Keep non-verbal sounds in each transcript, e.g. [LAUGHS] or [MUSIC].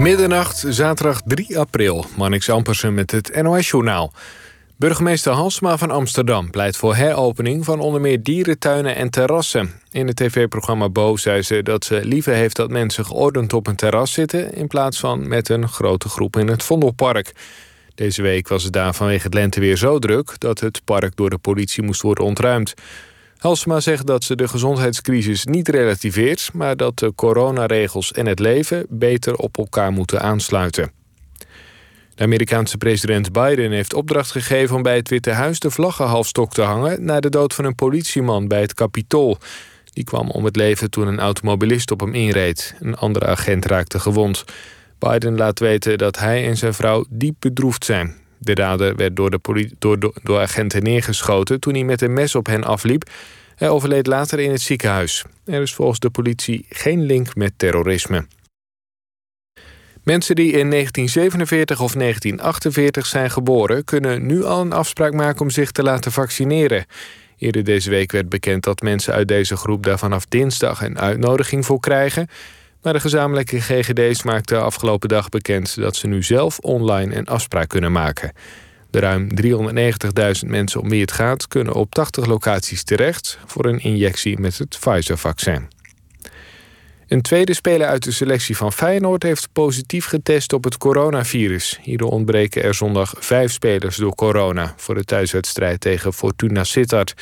Middernacht, zaterdag 3 april. Marnix Ampersen met het NOS-journaal. Burgemeester Halsma van Amsterdam pleit voor heropening... van onder meer dierentuinen en terrassen. In het tv-programma Bo zei ze dat ze liever heeft... dat mensen geordend op een terras zitten... in plaats van met een grote groep in het Vondelpark. Deze week was het daar vanwege het lenteweer zo druk... dat het park door de politie moest worden ontruimd. Halsema zegt dat ze de gezondheidscrisis niet relativeert... maar dat de coronaregels en het leven beter op elkaar moeten aansluiten. De Amerikaanse president Biden heeft opdracht gegeven... om bij het Witte Huis de vlaggenhalfstok te hangen... na de dood van een politieman bij het Capitool. Die kwam om het leven toen een automobilist op hem inreed. Een andere agent raakte gewond. Biden laat weten dat hij en zijn vrouw diep bedroefd zijn. De dader werd door, de door, door, door agenten neergeschoten toen hij met een mes op hen afliep. Hij overleed later in het ziekenhuis. Er is volgens de politie geen link met terrorisme. Mensen die in 1947 of 1948 zijn geboren... kunnen nu al een afspraak maken om zich te laten vaccineren. Eerder deze week werd bekend dat mensen uit deze groep... daar vanaf dinsdag een uitnodiging voor krijgen... Maar de gezamenlijke GGD's maakte afgelopen dag bekend dat ze nu zelf online een afspraak kunnen maken. De ruim 390.000 mensen om wie het gaat kunnen op 80 locaties terecht voor een injectie met het Pfizer-vaccin. Een tweede speler uit de selectie van Feyenoord heeft positief getest op het coronavirus. Hierdoor ontbreken er zondag vijf spelers door corona voor de thuiswedstrijd tegen Fortuna Sittard.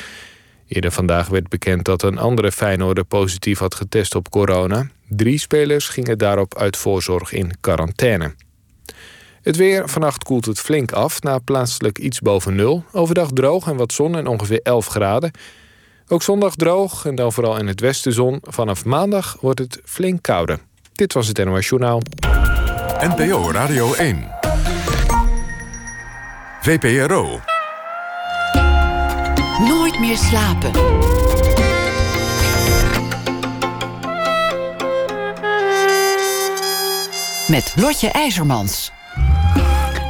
Eerder vandaag werd bekend dat een andere Feyenoorder positief had getest op corona. Drie spelers gingen daarop uit voorzorg in quarantaine. Het weer, vannacht koelt het flink af, na plaatselijk iets boven nul. Overdag droog en wat zon en ongeveer 11 graden. Ook zondag droog en dan vooral in het westen zon. Vanaf maandag wordt het flink kouder. Dit was het NOS Journaal. NPO Radio 1. VPRO. Nooit meer slapen. Met Lotje IJzermans.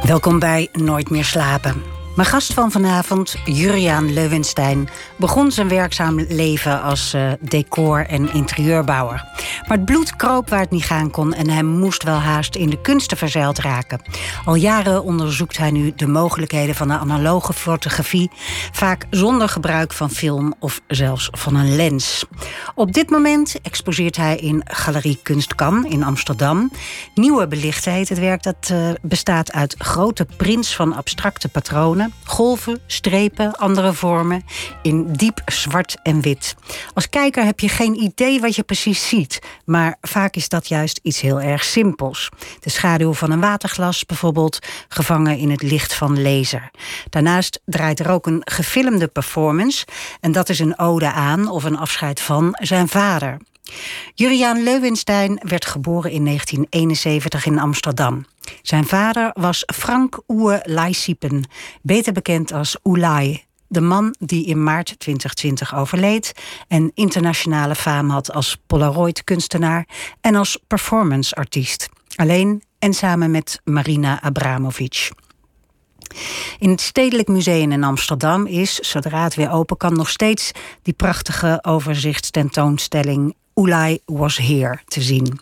Welkom bij Nooit meer slapen. Mijn gast van vanavond, Juriaan Leuwenstein, begon zijn werkzaam leven als uh, decor- en interieurbouwer. Maar het bloed kroop waar het niet gaan kon en hij moest wel haast in de kunsten verzeild raken. Al jaren onderzoekt hij nu de mogelijkheden van de analoge fotografie, vaak zonder gebruik van film of zelfs van een lens. Op dit moment exposeert hij in Galerie Kunstkan in Amsterdam. Nieuwe belichten heet het werk dat uh, bestaat uit grote prints van abstracte patronen golven, strepen, andere vormen in diep zwart en wit. Als kijker heb je geen idee wat je precies ziet, maar vaak is dat juist iets heel erg simpels. De schaduw van een waterglas bijvoorbeeld, gevangen in het licht van laser. Daarnaast draait er ook een gefilmde performance en dat is een ode aan of een afscheid van zijn vader. Juriaan Leuwenstein werd geboren in 1971 in Amsterdam. Zijn vader was Frank Oe Laisiepen, beter bekend als Oelai. De man die in maart 2020 overleed en internationale faam had als Polaroid-kunstenaar en als performance-artiest. Alleen en samen met Marina Abramovic. In het Stedelijk Museum in Amsterdam is, zodra het weer open kan, nog steeds die prachtige overzichtstentoonstelling Ulay Was Here te zien.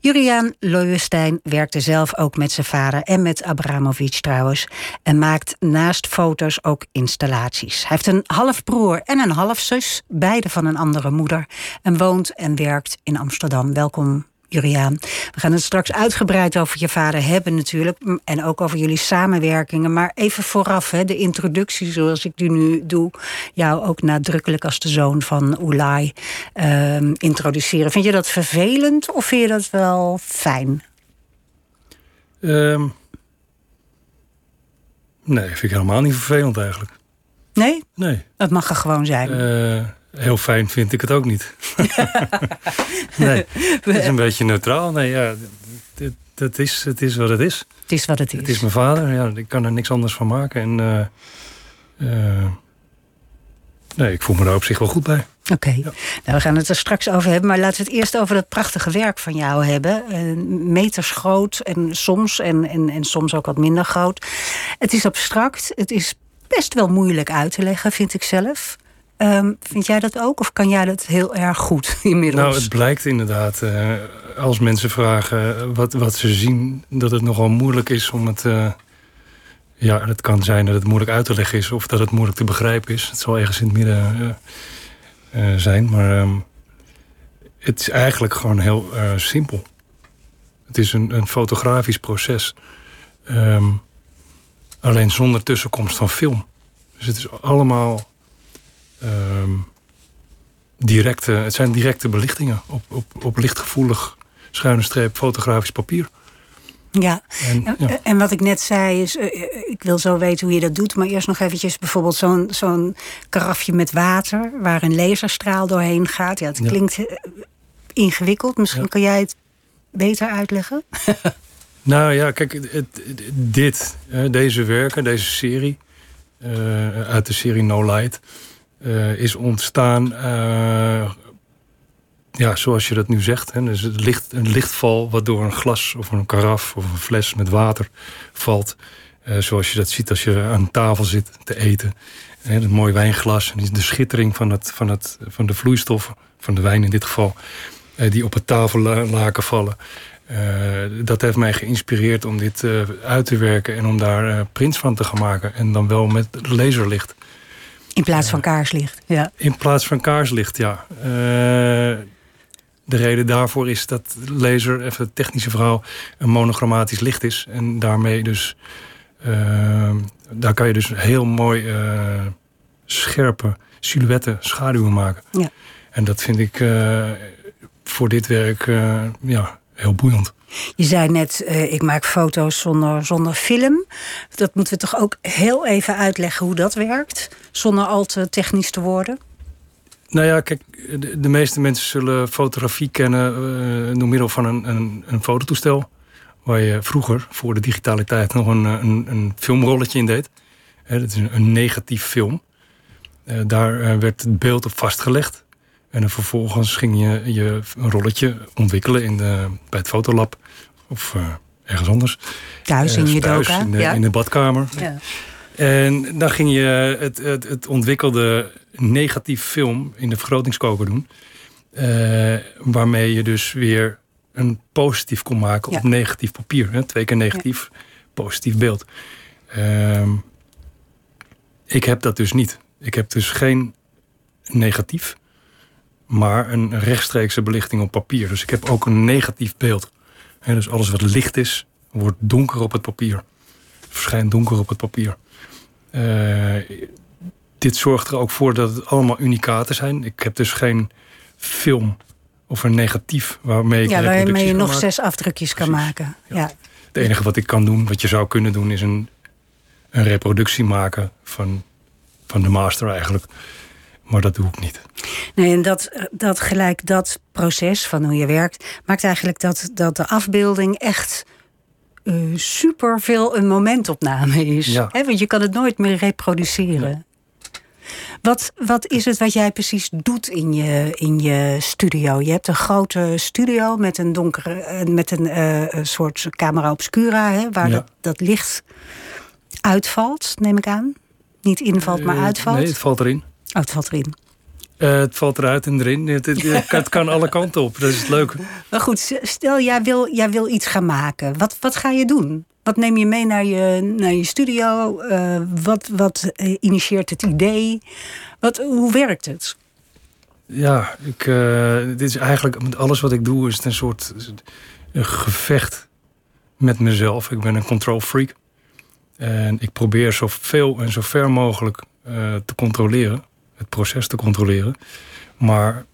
Juriaan Leuwenstein werkte zelf ook met zijn vader en met Abramovic trouwens. En maakt naast foto's ook installaties. Hij heeft een halfbroer en een halfzus, beide van een andere moeder. En woont en werkt in Amsterdam. Welkom Juriaan. We gaan het straks uitgebreid over je vader hebben natuurlijk. En ook over jullie samenwerkingen. Maar even vooraf, hè, de introductie zoals ik die nu doe. Jou ook nadrukkelijk als de zoon van Oelai uh, introduceren. Vind je dat vervelend of vind je dat wel fijn? Um, nee, vind ik helemaal niet vervelend eigenlijk. Nee? Nee. Dat mag er gewoon zijn. Uh, Heel fijn vind ik het ook niet. [LAUGHS] nee, het is een beetje neutraal. Nee, ja, het, het, is, het is wat het is. Het is wat het is. Het is mijn vader. Ja, ik kan er niks anders van maken. En uh, uh, nee, ik voel me daar op zich wel goed bij. Oké, okay. ja. nou, we gaan het er straks over hebben. Maar laten we het eerst over dat prachtige werk van jou hebben. Uh, meters groot en soms, en, en, en soms ook wat minder groot. Het is abstract. Het is best wel moeilijk uit te leggen, vind ik zelf. Ehm, vind jij dat ook? Of kan jij dat heel erg goed [LAUGHS] inmiddels? Nou, het blijkt inderdaad, uh, als mensen vragen wat, wat ze zien, dat het nogal moeilijk is om het. Uh, ja, het kan zijn dat het moeilijk uit te leggen is of dat het moeilijk te begrijpen is. Het zal ergens in het midden uh, zijn, maar um, het is eigenlijk gewoon heel simpel. Het is een, een fotografisch proces. Um, alleen zonder tussenkomst van film. Dus het is allemaal directe, het zijn directe belichtingen op, op, op lichtgevoelig schuine streep fotografisch papier. Ja. En, ja. en, wat ik net zei is, uh, ik wil zo weten hoe je dat doet, maar eerst nog eventjes bijvoorbeeld zo'n zo'n karafje met water waar een laserstraal doorheen gaat. Ja, het klinkt ja. ingewikkeld. Misschien kan jij het beter uitleggen? [LAUGHS] nou ja, kijk, het, dit, deze werken, deze serie, uit de serie No Light, is ontstaan, uh, ja, zoals je dat nu zegt. Hè, dus het licht, een lichtval wat door een glas of een karaf of een fles met water valt. zoals je dat ziet als je aan tafel zit te eten. Hè, een mooi wijnglas en de schittering van, het, van, het, van de vloeistoffen, van de wijn in dit geval die op het tafellaken vallen. Dat heeft mij geïnspireerd om dit uit te werken en om daar prints van te gaan maken. En dan wel met laserlicht. In plaats van kaarslicht. Ja. In plaats van kaarslicht, ja. Eh, de reden daarvoor is dat laser, even het technische verhaal, een monochromatisch licht is. En daarmee dus, ehm, daar kan je dus heel mooi eh, scherpe silhouetten, schaduwen maken. Ja. En dat vind ik eh, voor dit werk ja, heel boeiend. Je zei net, ik maak foto's zonder, zonder film. Dat moeten we toch ook heel even uitleggen hoe dat werkt? Zonder al te technisch te worden? Nou ja, kijk, de, de meeste mensen zullen fotografie kennen uh, door middel van een, een, een, fototoestel. Waar je vroeger, voor de digitaliteit, nog een, een, een filmrolletje in deed. He, dat is een, een negatief film. Uh, daar werd het beeld op vastgelegd. En dan vervolgens ging je, je een rolletje ontwikkelen in de, bij het fotolab of uh, ergens anders. Thuis in je thuis, in de, ja. in de badkamer. Ja. En dan ging je het, het, het ontwikkelde negatief film in de vergrotingskoker doen. Uh, waarmee je dus weer een positief kon maken ja. op negatief papier. Hè? Twee keer negatief, ja. positief beeld. Ehm, ik heb dat dus niet. Ik heb dus geen negatief maar een rechtstreekse belichting op papier. Dus ik heb ook een negatief beeld. He, dus alles wat licht is, wordt donker op het papier. Verschijnt donker op het papier. Uh, dit zorgt er ook voor dat het allemaal unicaten zijn. Ik heb dus geen film of een negatief waarmee ik ja, waarmee je nog maken. zes afdrukjes kan maken. Ja. ja. Het enige wat ik kan doen, wat je zou kunnen doen, is een, een reproductie maken van, van de master eigenlijk. Maar dat doe ik niet. Nee, en dat, dat gelijk dat proces van hoe je werkt, maakt eigenlijk dat, dat de afbeelding echt uh, super veel een momentopname is. Ja. He, want je kan het nooit meer reproduceren. Ja. Wat, wat is het wat jij precies doet in je, in je studio? Je hebt een grote studio met een donkere, eh, met een uh, soort camera obscura, hè, waar ja. dat, dat licht uitvalt, neem ik aan. Niet invalt, maar uitvalt. Nee, het valt erin. Oh, het valt erin. Uh, het valt eruit en erin. Het, het, het, kan alle kanten op. Dat is het leuk. Maar goed, stel jij wil, jij wil iets gaan maken. Wat, wat ga je doen? Wat neem je mee naar je, naar je studio? Uh, wat wat uh, initieert het idee? Wat, hoe werkt het? Ja, ik, dit is eigenlijk met alles wat ik doe is het een soort een gevecht met mezelf. Ik ben een control freak. En ik probeer zoveel en zo ver mogelijk te controleren het proces te controleren. Maar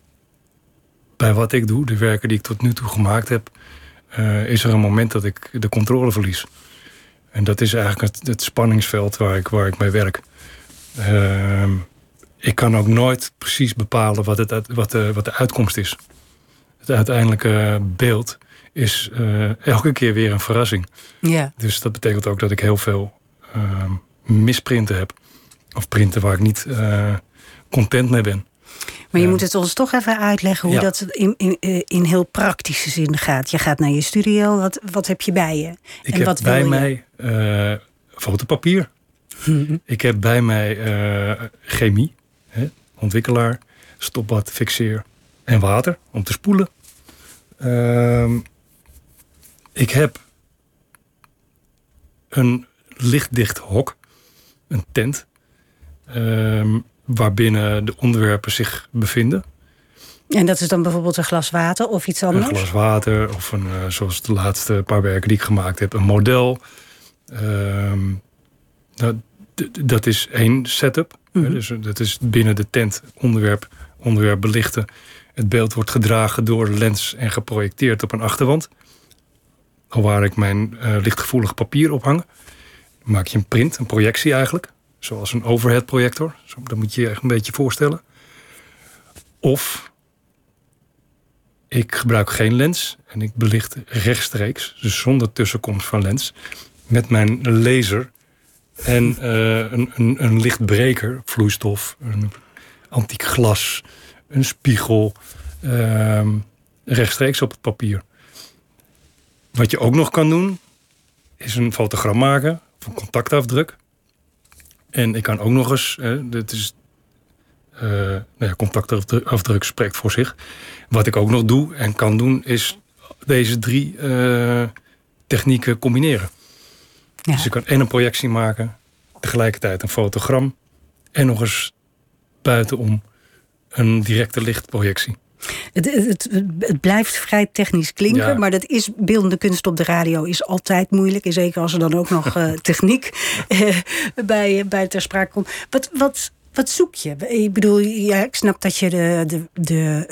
bij wat ik doe, de werken die ik tot nu toe gemaakt heb, uh, is er een moment dat ik de controle verlies. En dat is eigenlijk het, het spanningsveld waar ik, waar ik mee werk. Uh, ik kan ook nooit precies bepalen wat, het, wat, de, wat de uitkomst is. Het uiteindelijke beeld is uh, elke keer weer een verrassing. Ja. Dus dat betekent ook dat ik heel veel ehm, misprinten heb. Of printen waar ik niet content mee ben. Maar je moet het ons toch even uitleggen hoe ja. dat in, in, in heel praktische zin gaat. Je gaat naar je studio, wat, wat heb je bij je? Ik en heb wat bij mij uh, fotopapier. ik heb bij mij uh, chemie. Hè? ontwikkelaar, stopbad, fixeer en water om te spoelen. Ehm, ik heb een lichtdicht hok, een tent, um, waarbinnen de onderwerpen zich bevinden. En dat is dan bijvoorbeeld een glas water of iets anders? Een glas water of een, uh, zoals de laatste paar werken die ik gemaakt heb, een model. Um, dat, dat is één setup. Mm Dus dat is binnen de tent onderwerp, onderwerp belichten. Het beeld wordt gedragen door de lens en geprojecteerd op een achterwand. Waar ik mijn uh, lichtgevoelig papier ophang. Dan maak je een print, een projectie eigenlijk. Zoals een overhead projector. Dat moet je je echt een beetje voorstellen. Of ik gebruik geen lens en ik belicht rechtstreeks, dus zonder tussenkomst van lens, met mijn laser en uh, een, een, een lichtbreker, vloeistof, een antiek glas, een spiegel, uh, rechtstreeks op het papier. Wat je ook nog kan doen, is een fotogram maken van contactafdruk. En ik kan ook nog eens, hè, dit is, uh, nou ja, contactafdruk spreekt voor zich. Wat ik ook nog doe en kan doen, is deze drie uh, technieken combineren. Ja. Dus ik kan en een projectie maken, tegelijkertijd een fotogram en nog eens buitenom een directe lichtprojectie. Het, het, het, blijft vrij technisch klinken, ja. maar dat is beeldende kunst op de radio is altijd moeilijk. En zeker als er dan ook nog uh, [LAUGHS] techniek uh, bij, bij ter sprake komt. Wat, wat, wat zoek je? Ik bedoel, ja, ik snap dat je de, de, de,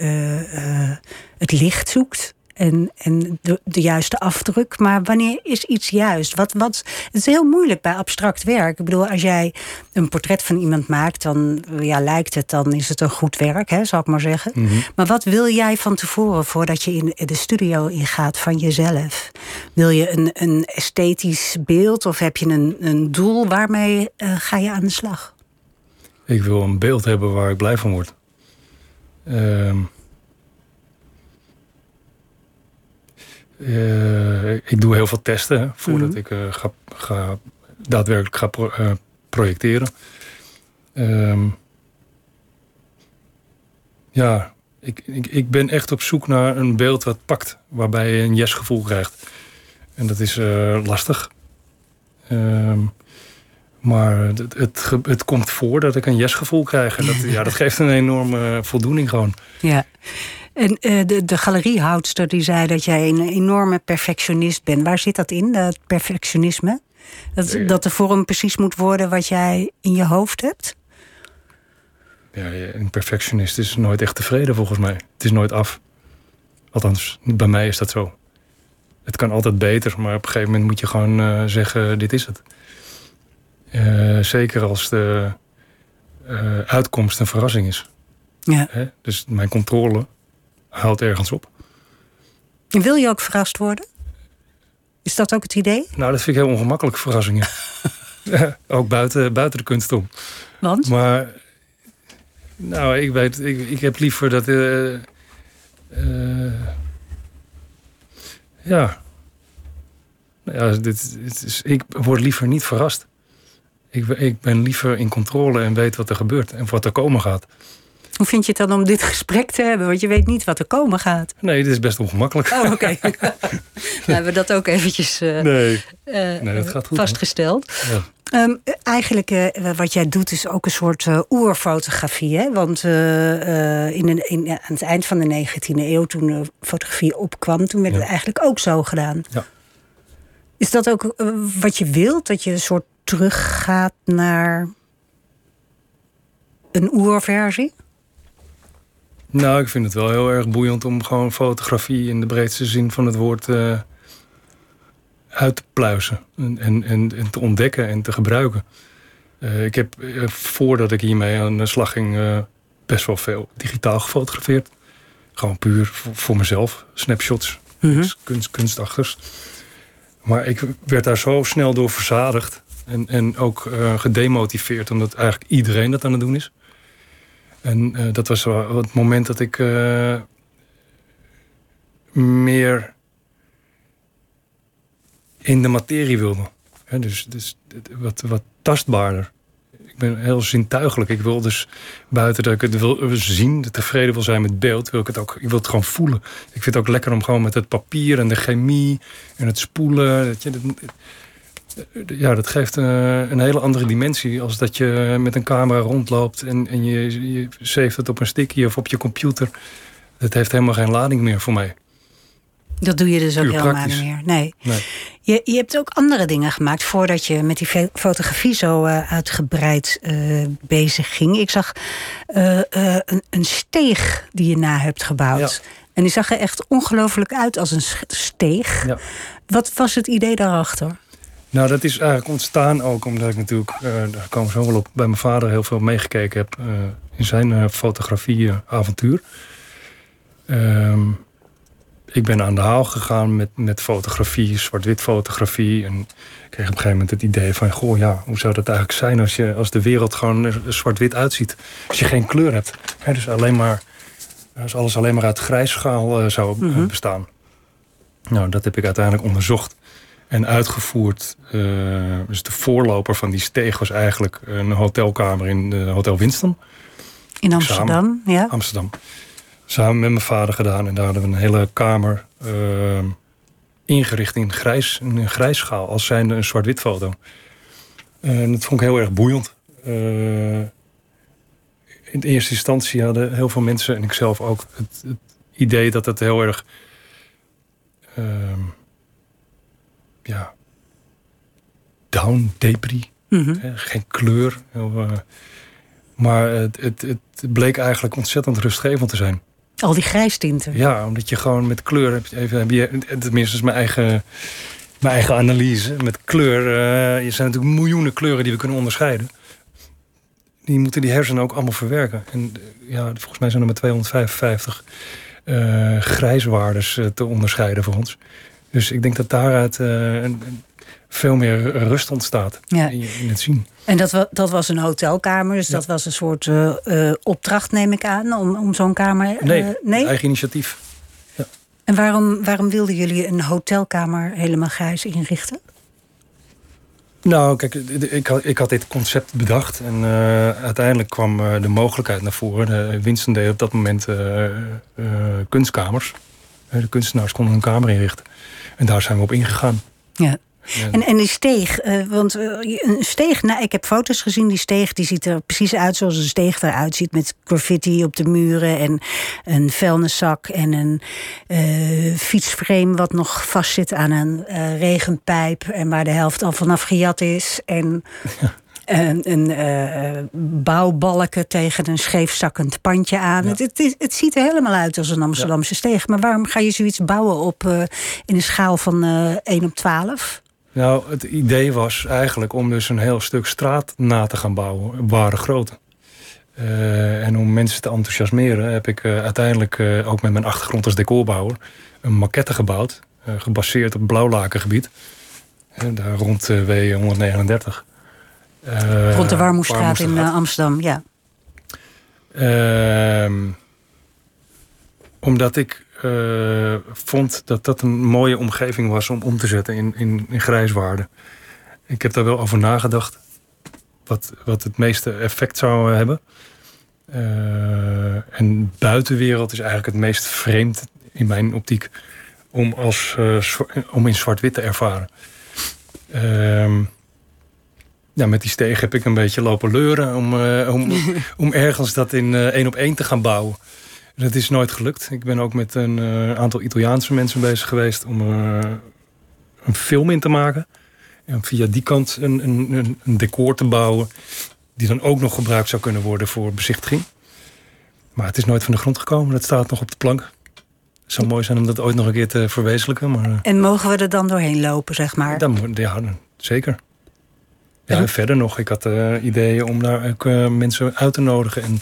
uh, het licht zoekt en, en de, de, juiste afdruk. Maar wanneer is iets juist? Wat, wat, het is heel moeilijk bij abstract werk. Ik bedoel, als jij een portret van iemand maakt, dan ja, lijkt het, dan is het een goed werk, hè, zal ik maar zeggen. Mm -hmm. Maar wat wil jij van tevoren voordat je in de studio ingaat van jezelf? Wil je een, een esthetisch beeld of heb je een, een doel? Waarmee uh, ga je aan de slag? Ik wil een beeld hebben waar ik blij van word. Uh, Uh, ik doe heel veel testen hè, voordat mm -hmm. ik uh, ga, ga, daadwerkelijk ga pro, uh, projecteren. Um, ja, ik, ik, ik, ben echt op zoek naar een beeld wat pakt, waarbij je een yes-gevoel krijgt. En dat is lastig. Um, maar het, het, het, komt voor dat ik een yes-gevoel krijg. En dat, [LAUGHS] ja, dat geeft een enorme voldoening gewoon. Ja. En uh, de, de galeriehoudster die zei dat jij een enorme perfectionist bent. Waar zit dat in, dat perfectionisme? Dat, dat de vorm precies moet worden wat jij in je hoofd hebt? Ja, een perfectionist is nooit echt tevreden volgens mij. Het is nooit af. Althans, bij mij is dat zo. Het kan altijd beter, maar op een gegeven moment moet je gewoon uh, zeggen: dit is het. Uh, zeker als de uitkomst een verrassing is. Ja. Hè? Dus mijn controle haalt ergens op. En wil je ook verrast worden? Is dat ook het idee? Nou, dat vind ik heel ongemakkelijk, verrassingen. [LAUGHS] ook buiten, buiten de kunst om. Want? Maar, nou, ik weet, ik, ik heb liever dat... Uh, uh, ja. Nou ja, dit, dit is, ik word liever niet verrast. Ik, ik ben liever in controle en weet wat er gebeurt en wat er komen gaat. Hoe vind je het dan om dit [LAUGHS] gesprek te hebben? Want je weet niet wat er komen gaat. Nee, dit is best ongemakkelijk. Oh, oké. Okay. nou hebben we dat ook eventjes uh, nee. Uh, nee, dat gaat goed, vastgesteld. Ja. Um, eigenlijk uh, wat jij doet is ook een soort oerfotografie. Hè? Want in een, in, aan het eind van de 19e eeuw, toen de fotografie opkwam... toen werd ja. het eigenlijk ook zo gedaan. Ja. Is dat ook wat je wilt? Dat je een soort teruggaat naar een oerversie? Nou, ik vind het wel heel erg boeiend om gewoon fotografie in de breedste zin van het woord uh, uit te pluizen. En, en, en, te ontdekken en te gebruiken. Uh, ik heb uh, voordat ik hiermee aan de slag ging best wel veel digitaal gefotografeerd. Gewoon puur voor, voor mezelf. Snapshots, mm -hmm. kunst, kunstachters. Maar ik werd daar zo snel door verzadigd. En, en ook gedemotiveerd omdat eigenlijk iedereen dat aan het doen is. En uh, dat was wel het moment dat ik uh, meer in de materie wilde. Dus dus wat, wat tastbaarder. Ik ben heel zintuigelijk. Ik wil dus buiten dat ik het wil zien, tevreden wil zijn met beeld, wil ik het ook. Ik wil het gewoon voelen. Ik vind het ook lekker om gewoon met het papier en de chemie en het spoelen. Dat je, dat, ja, dat geeft een, een hele andere dimensie als dat je met een camera rondloopt en, en je, je saved het op een sticky of op je computer. Het heeft helemaal geen lading meer voor mij. Dat doe je dus ook helemaal praktisch. niet meer. Nee. Nee. Je, je hebt ook andere dingen gemaakt voordat je met die fotografie zo eh, uitgebreid eh, bezig ging. Ik zag eh, eh, een, een steeg die je na hebt gebouwd. En die zag er echt ongelooflijk uit als een steeg. Ja. Wat was het idee daarachter? Nou, dat is eigenlijk ontstaan ook omdat ik natuurlijk, eh, daar komen we zo wel op, bij mijn vader heel veel meegekeken heb eh, in zijn eh, fotografie-avontuur. Ehm, ik ben aan de haal gegaan met, met fotografie, zwart-wit fotografie. En ik kreeg op een gegeven moment het idee van, goh ja, hoe zou dat eigenlijk zijn als, je, als de wereld gewoon zwart-wit uitziet? Als je geen kleur hebt. Hè, dus alleen maar, als alles alleen maar uit grijsschaal zou Mhm. bestaan. Nou, dat heb ik uiteindelijk onderzocht en uitgevoerd. Dus de voorloper van die steeg was eigenlijk een hotelkamer in de Hotel Winston, In Amsterdam, ja. Amsterdam. Samen met mijn vader gedaan. En daar hadden we een hele kamer eh, ingericht in grijs, in een grijsschaal. Als zijnde een zwart-wit foto. En dat vond ik heel erg boeiend. In de eerste instantie hadden heel veel mensen, en ik zelf ook, het, het idee dat het heel erg. ehm, ja. down, depri. Mhm. Geen kleur. eh, maar het, het, het bleek eigenlijk ontzettend rustgevend te zijn. Al die grijstinten. Ja, omdat je gewoon met kleur even, heb je, tenminste is mijn eigen, mijn eigen analyse. Met kleur, eh, er zijn natuurlijk miljoenen kleuren die we kunnen onderscheiden. Die moeten die hersenen ook allemaal verwerken. En eh, ja, volgens mij zijn er maar 255 eh grijswaardes te onderscheiden voor ons. Dus ik denk dat daaruit eh, veel meer rust ontstaat Ja. in, je- in het zien. En dat, wa- dat was een hotelkamer, dus dat was een soort eh, eh, opdracht, neem ik aan, om, om zo'n kamer. Nee, nee? eigen initiatief. En waarom, waarom wilden jullie een hotelkamer helemaal grijs inrichten? Nou, kijk, ik had, ik had dit concept bedacht. En uiteindelijk kwam de mogelijkheid naar voren. De Winston deed op dat moment kunstkamers. De kunstenaars konden een kamer inrichten. En daar zijn we op ingegaan. Ja. En- En, en die steeg, eh, want eh, een steeg, nou, ik heb foto's gezien, die steeg die ziet er precies uit zoals een steeg eruit ziet. Met graffiti op de muren en een vuilniszak en een eh, fietsframe wat nog vastzit aan een regenpijp. En waar de helft al vanaf gejat is. En een, een eh, bouwbalken tegen een scheefzakkend pandje aan. Het, het, ziet er helemaal uit als een Amsterdamse steeg. Maar waarom ga je zoiets bouwen op, eh, in een schaal van eh 1 op 12? Nou, het idee was eigenlijk om dus een heel stuk straat na te gaan bouwen. op Ware grootte. Eh, en om mensen te enthousiasmeren heb ik eh, uiteindelijk eh, ook met mijn achtergrond als decorbouwer een maquette gebouwd. eh, gebaseerd op blauwlakengebied. Eh, daar rond eh, W139. Eh, Rond de Warmoestraat in eh, Amsterdam, ja. Ehm, omdat ik eh, vond dat dat een mooie omgeving was om om te zetten in, in, in grijswaarde. Ik heb daar wel over nagedacht. Wat, wat het meeste effect zou hebben. En buitenwereld is eigenlijk het meest vreemd in mijn optiek. Om, als, om in zwart-wit te ervaren. Ja, met die steeg heb ik een beetje lopen leuren om, eh, om, [LAUGHS] om ergens dat in eh, één op één te gaan bouwen. Dat is nooit gelukt. Ik ben ook met een eh, aantal Italiaanse mensen bezig geweest om eh, een film in te maken. En via die kant een, een, een, decor te bouwen. Die dan ook nog gebruikt zou kunnen worden voor bezichtiging. Maar het is nooit van de grond gekomen. Dat staat nog op de plank. Het zou mooi zijn om dat ooit nog een keer te verwezenlijken. Maar En mogen we er dan doorheen lopen, zeg maar? dan, ja, zeker. Ja, En- verder nog. Ik had eh, ideeën om daar ook eh, mensen uit te nodigen en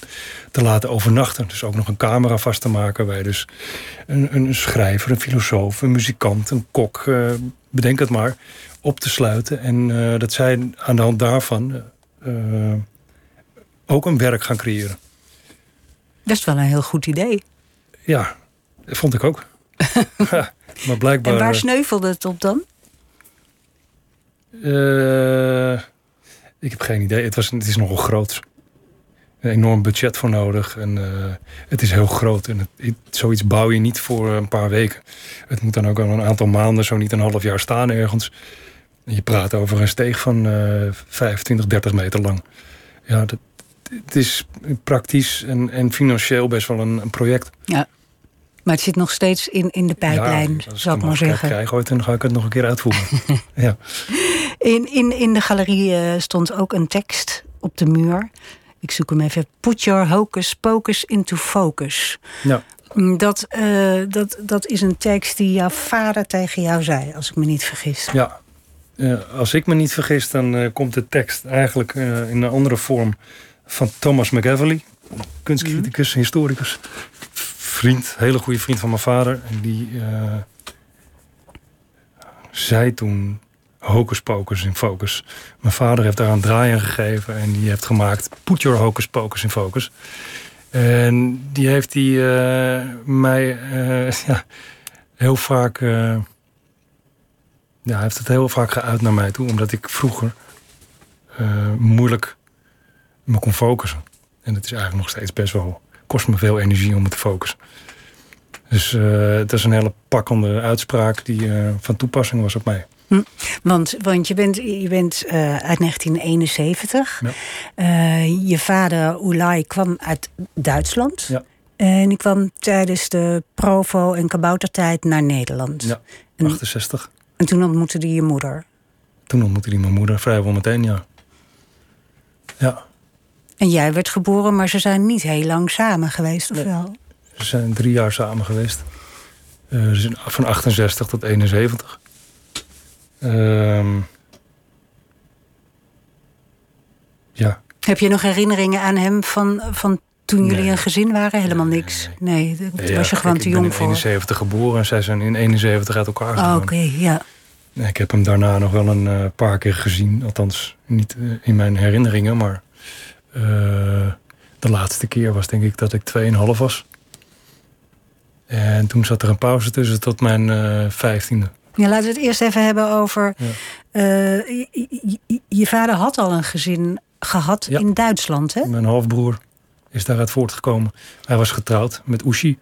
te laten overnachten. Dus ook nog een camera vast te maken waar je dus een, een schrijver, een filosoof, een muzikant, een kok, eh, bedenk het maar, op te sluiten. En dat zij aan de hand daarvan ook een werk gaan creëren. Dat is wel een heel goed idee. Ja, dat vond ik ook. [LAUGHS] Ja, maar blijkbaar. En waar sneuvelde het op dan? Eh, Ik heb geen idee. Het, was, het is nogal groot. Een enorm budget voor nodig. En uh, het is heel groot. En het, zoiets bouw je niet voor een paar weken. Het moet dan ook al een aantal maanden, zo niet een half jaar staan ergens. En je praat over een steeg van uh, 25, 30 meter lang. Ja, dat, het is praktisch en, en financieel best wel een, een project. Ja. Maar het zit nog steeds in, in de pijplijn, ja, zou ik maar zeggen. Krijg ooit en dan ga ik het nog een keer uitvoeren. [LAUGHS] ja. In, in, in de galerie uh, stond ook een tekst op de muur. Ik zoek hem even. Put your hocus pocus into focus. Ja. Dat, uh, dat, dat is een tekst die jouw vader tegen jou zei, als ik me niet vergis. Ja, uh, als ik me niet vergis, dan uh, komt de tekst eigenlijk in een andere vorm van Thomas McEvely, kunstcriticus, mm. historicus vriend, hele goede vriend van mijn vader. En die zei toen hocus pocus in focus. Mijn vader heeft daar een draai aan gegeven en die heeft gemaakt put your hocus pocus in focus. En die heeft die uh, mij uh, [LAUGHS] ja, heel vaak. ja, hij heeft het heel vaak geuit naar mij toe, omdat ik vroeger moeilijk me kon focussen. En het is eigenlijk nog steeds best wel kost me veel energie om me te focussen. Dus het is een hele pakkende uitspraak die van toepassing was op mij. Hm. Want, want je bent, je bent uh, uit 1971. Ja. je vader Ulay kwam uit Duitsland. Ja. En die kwam tijdens de Provo- en Kaboutertijd naar Nederland. Ja, 68. En, en toen ontmoette hij je moeder? Toen ontmoette hij mijn moeder vrijwel meteen, ja. Ja. En jij werd geboren, maar ze zijn niet heel lang samen geweest, of nee. wel? Ze zijn drie jaar samen geweest. Uh, van 68 tot 71. Uh, ja. Heb je nog herinneringen aan hem van, van toen jullie nee. een gezin waren? Helemaal niks. Nee, daar ja, was je gewoon kijk, te jong voor. Ik ben in 71 geboren en zij zijn in 71 uit elkaar gegaan. Oh, Oké, okay, ja. Ik heb hem daarna nog wel een uh, paar keer gezien. Althans, niet uh, in mijn herinneringen, maar uh, de laatste keer was denk ik dat ik 2,5 was. En toen zat er een pauze tussen tot mijn vijftiende. Ja, laten we het eerst even hebben over. Ja. Uh, je, je, vader had al een gezin gehad ja. in Duitsland, hè? Mijn halfbroer is daaruit voortgekomen. Hij was getrouwd met Ushi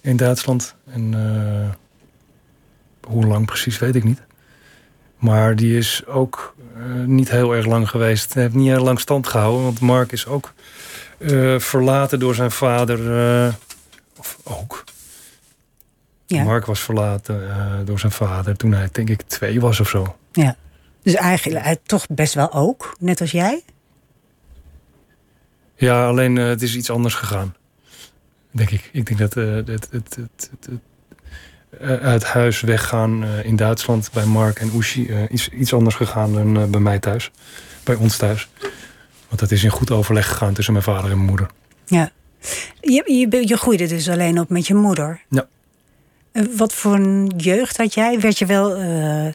in Duitsland. En uh, hoe lang precies weet ik niet. Maar die is ook niet heel erg lang geweest. Hij heeft niet heel lang stand gehouden. Want Mark is ook verlaten door zijn vader. of ook. Ja. Mark was verlaten uh, door zijn vader toen hij denk ik twee was of zo. Ja, dus eigenlijk hij toch best wel ook, net als jij? Ja, alleen uh, het is iets anders gegaan. Denk ik. Ik denk dat uh, het, het, het, het, uit huis weggaan in Duitsland bij Mark en Ushi is iets anders gegaan dan bij mij thuis. Bij ons thuis. Want dat is in goed overleg gegaan tussen mijn vader en mijn moeder. Ja. Je, je, je groeide dus alleen op met je moeder? Ja. Wat voor een jeugd had jij? Werd je wel uh,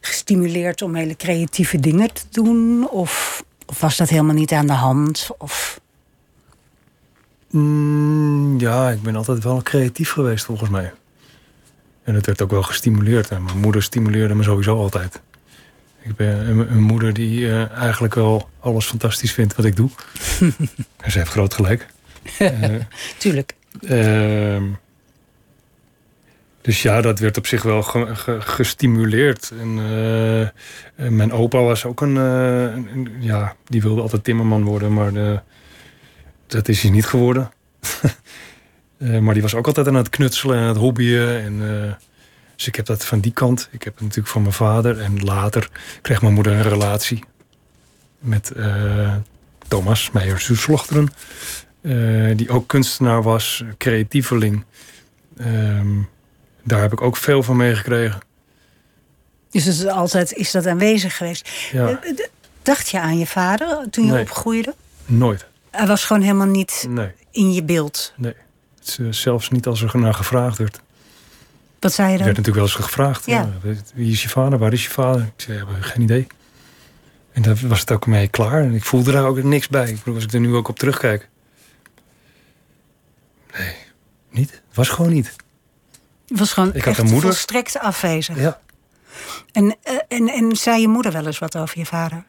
gestimuleerd om hele creatieve dingen te doen? Of, of, was dat helemaal niet aan de hand? Of... Mm, ja, ik ben altijd wel creatief geweest volgens mij. En het werd ook wel gestimuleerd. En mijn moeder stimuleerde me sowieso altijd. Ik ben een, moeder die uh, eigenlijk wel alles fantastisch vindt wat ik doe. [LAUGHS] en ze heeft groot gelijk. uh, [LAUGHS] Tuurlijk. Uh, dus ja, dat werd op zich wel ge, ge, gestimuleerd. En uh, mijn opa was ook een, uh, een, Ja, die wilde altijd timmerman worden, maar de, dat is hij niet geworden. uh, [LAUGHS] maar die was ook altijd aan het knutselen en aan het hobbyen. En, dus ik heb dat van die kant. Ik heb het natuurlijk van mijn vader. En later kreeg mijn moeder een relatie met Thomas Meijer Soeslochteren. die ook kunstenaar was, creatieveling. Um, daar heb ik ook veel van meegekregen. Dus is, altijd, is dat aanwezig geweest? Ja. Dacht je aan je vader toen je nee. opgroeide? Nooit. Hij was gewoon helemaal niet nee. in je beeld? Nee. Zelfs niet als er naar gevraagd werd. Wat zei je dan? Er werd natuurlijk wel eens gevraagd. Ja. Ja, wie is je vader? Waar is je vader? Ik zei, ja, geen idee. En daar was het ook mee klaar. En ik voelde daar ook niks bij. Ik bedoel, als ik er nu ook op terugkijk. Nee, niet. Het was gewoon niet. Was gewoon ik had een moeder. volstrekt afwezig. Ja. En, en, en zei je moeder wel eens wat over je vader?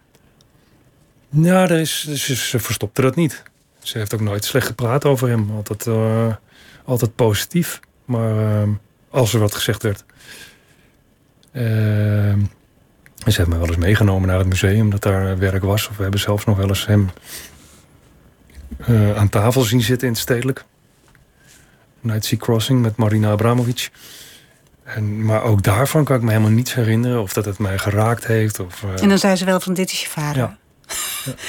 Ja, er is, ze, ze verstopte dat niet. Ze heeft ook nooit slecht gepraat over hem. Altijd, eh, altijd positief. Maar eh, als er wat gezegd werd. Uh, ze heeft me wel eens meegenomen naar het museum dat daar werk was. Of we hebben zelfs nog wel eens hem aan tafel zien zitten in het stedelijk. Night Sea Crossing met Marina Abramovic. En, maar ook daarvan kan ik me helemaal niets herinneren. Of dat het mij geraakt heeft. Of, En dan zei ze wel van dit is je vader. Ja.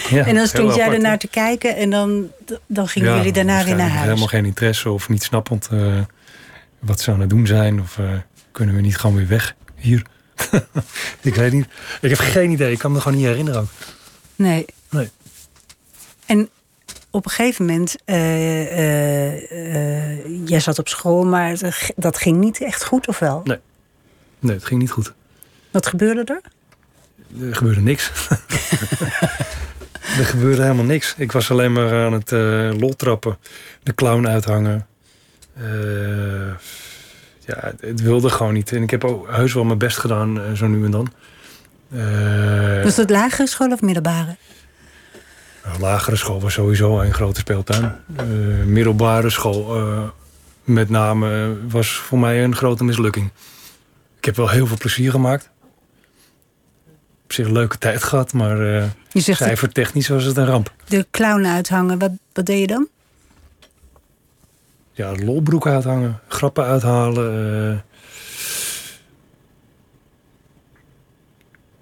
Ja, [LAUGHS] en dan stond jij ernaar te kijken en dan, dan gingen jullie daarna weer naar huis. Helemaal geen interesse of niet snappend uh, wat ze aan het doen zijn. Of uh, kunnen we niet gewoon weer weg hier? [LAUGHS] ik weet niet. Ik heb geen idee. Ik kan me gewoon niet herinneren ook. Nee. nee. En op een gegeven moment, uh, jij zat op school, maar dat ging niet echt goed, of wel? Nee. Nee, het ging niet goed. Wat gebeurde er? Er gebeurde niks. [LAUGHS] er gebeurde helemaal niks. Ik was alleen maar aan het uh, loltrappen. De clown uithangen. Uh, ja, het wilde gewoon niet. En ik heb ook heus wel mijn best gedaan, uh, zo nu en dan. was het lagere school of middelbare? Lagere school was sowieso een grote speeltuin. middelbare school, met name, was voor mij een grote mislukking. Ik heb wel heel veel plezier gemaakt op zich een leuke tijd gehad, maar uh, zegt cijfertechnisch was het een ramp. De clown uithangen, wat, wat deed je dan? Ja, lolbroek uithangen, grappen uithalen. Uh...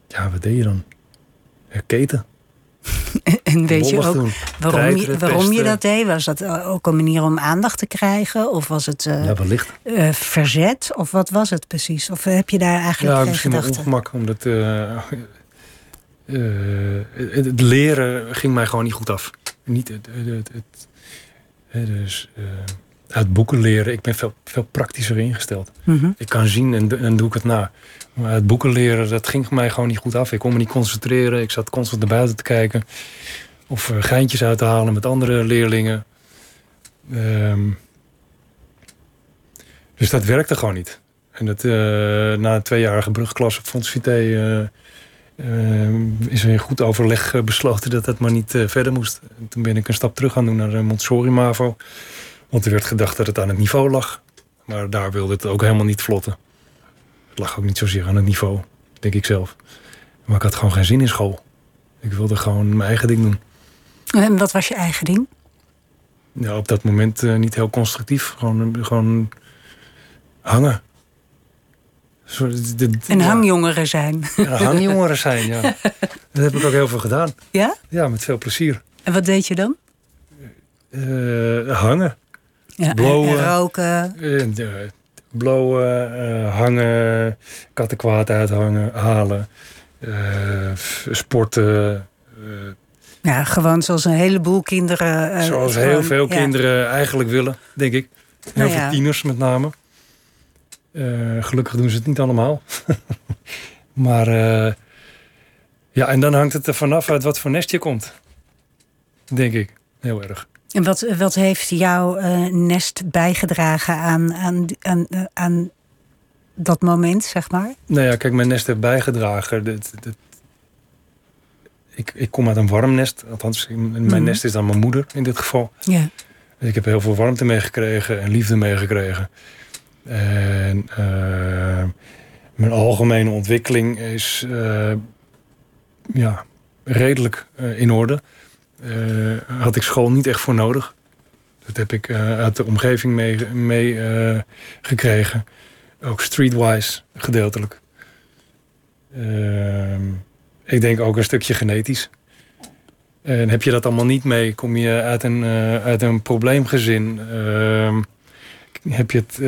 Ja, wat deed je dan? keten. [LAUGHS] en weet je ook waarom, je, waarom je dat deed? Was dat ook een manier om aandacht te krijgen? Of was het uh, ja, wellicht. Uh, verzet? Of wat was het precies? Of heb je daar eigenlijk ja, geen misschien gedachte? ongemak, omdat uh, het leren ging mij gewoon niet goed af. Niet het, het, het, dus, uit boeken leren. Ik ben veel, veel praktischer ingesteld. Mm -hmm. Ik kan zien en, en doe ik het na. Maar het boeken leren, dat ging mij gewoon niet goed af. Ik kon me niet concentreren. Ik zat constant naar buiten te kijken. Of uh, geintjes uit te halen met andere leerlingen. Um, dus dat werkte gewoon niet. En dat, uh, na een tweejarige brugklas op Fonds Vité... Uh, is er in goed overleg besloten dat dat maar niet verder moest. En toen ben ik een stap terug gaan doen naar Montessori-MAVO. Want er werd gedacht dat het aan het niveau lag. Maar daar wilde het ook helemaal niet vlotten. Het lag ook niet zozeer aan het niveau, denk ik zelf. Maar ik had gewoon geen zin in school. Ik wilde gewoon mijn eigen ding doen. En wat was je eigen ding? Ja, op dat moment uh, niet heel constructief. Gewoon, gewoon hangen. Zo, de, de, en hangjongeren zijn. Ja, hangjongeren zijn, ja. [LAUGHS] dat heb ik ook heel veel gedaan. Ja? Ja, met veel plezier. En wat deed je dan? Uh, hangen. Ja, blowen. En roken. Uh, blowen, uh, hangen, kattenkwaad uithangen, halen, uh, sporten. ja, gewoon zoals een heleboel kinderen. zoals heel veel ja. kinderen eigenlijk willen, denk ik. Heel Nou veel ja. tieners met name. gelukkig doen ze het niet allemaal. [LAUGHS] maar ja, en dan hangt het er vanaf uit wat voor nest je komt. Denk ik, heel erg. En wat, wat heeft jouw uh, nest bijgedragen aan, aan, aan, aan dat moment, zeg maar? Nou ja, kijk, mijn nest heeft bijgedragen. Dat, dat, ik, ik kom uit een warm nest. Althans, mijn mm. nest is dan mijn moeder in dit geval. Ja. Dus ik heb heel veel warmte meegekregen en liefde meegekregen. En uh, mijn algemene ontwikkeling is ja, redelijk in orde. Uh, had ik school niet echt voor nodig. Dat heb ik uh, uit de omgeving mee, mee gekregen. Ook streetwise gedeeltelijk. Ehm, ik denk ook een stukje genetisch. En heb je dat allemaal niet mee, kom je uit een, uit een probleemgezin. Ehm, heb je het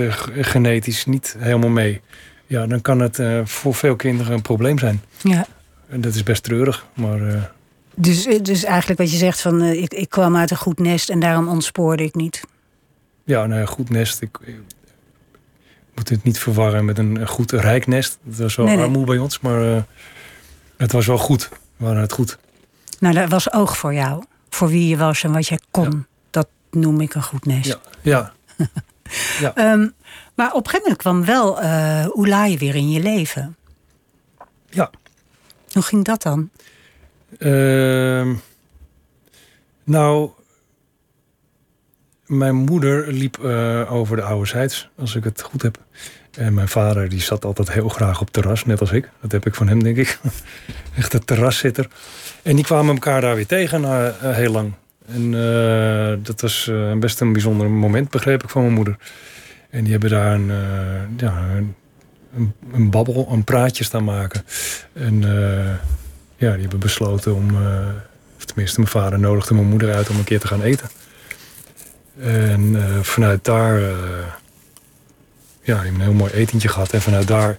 genetisch niet helemaal mee. Ja, dan kan het voor veel kinderen een probleem zijn. Ja. En dat is best treurig, maar... Dus, dus eigenlijk wat je zegt van uh, ik, ik kwam uit een goed nest en daarom ontspoorde ik niet. Ja, nou, een goed nest. Ik, ik, moet het niet verwarren met een, goed rijk nest. Dat was wel Nee, nee. armoe bij ons, maar uh, het was wel goed. We hadden het goed. Nou, dat was oog voor jou. Voor wie je was en wat jij kon. Ja. Dat noem ik een goed nest. Ja, ja. [LAUGHS] ja. Um, maar op een gegeven moment kwam wel uh, Oelaye weer in je leven. ja. Hoe ging dat dan? Ehm, nou, mijn moeder liep eh, over de oude zijds, als ik het goed heb. En mijn vader die zat altijd heel graag op terras, net als ik. Dat heb ik van hem, denk ik. [LAUGHS] Echt een terraszitter. En die kwamen elkaar daar weer tegen na eh, heel lang. En uh, dat was best een bijzonder moment, begreep ik van mijn moeder. En die hebben daar een, ja, een, een, babbel, een praatje staan maken. En ja, die hebben besloten om, of tenminste mijn vader nodigde mijn moeder uit om een keer te gaan eten. En vanuit daar ja, die hebben een heel mooi etentje gehad. En vanuit daar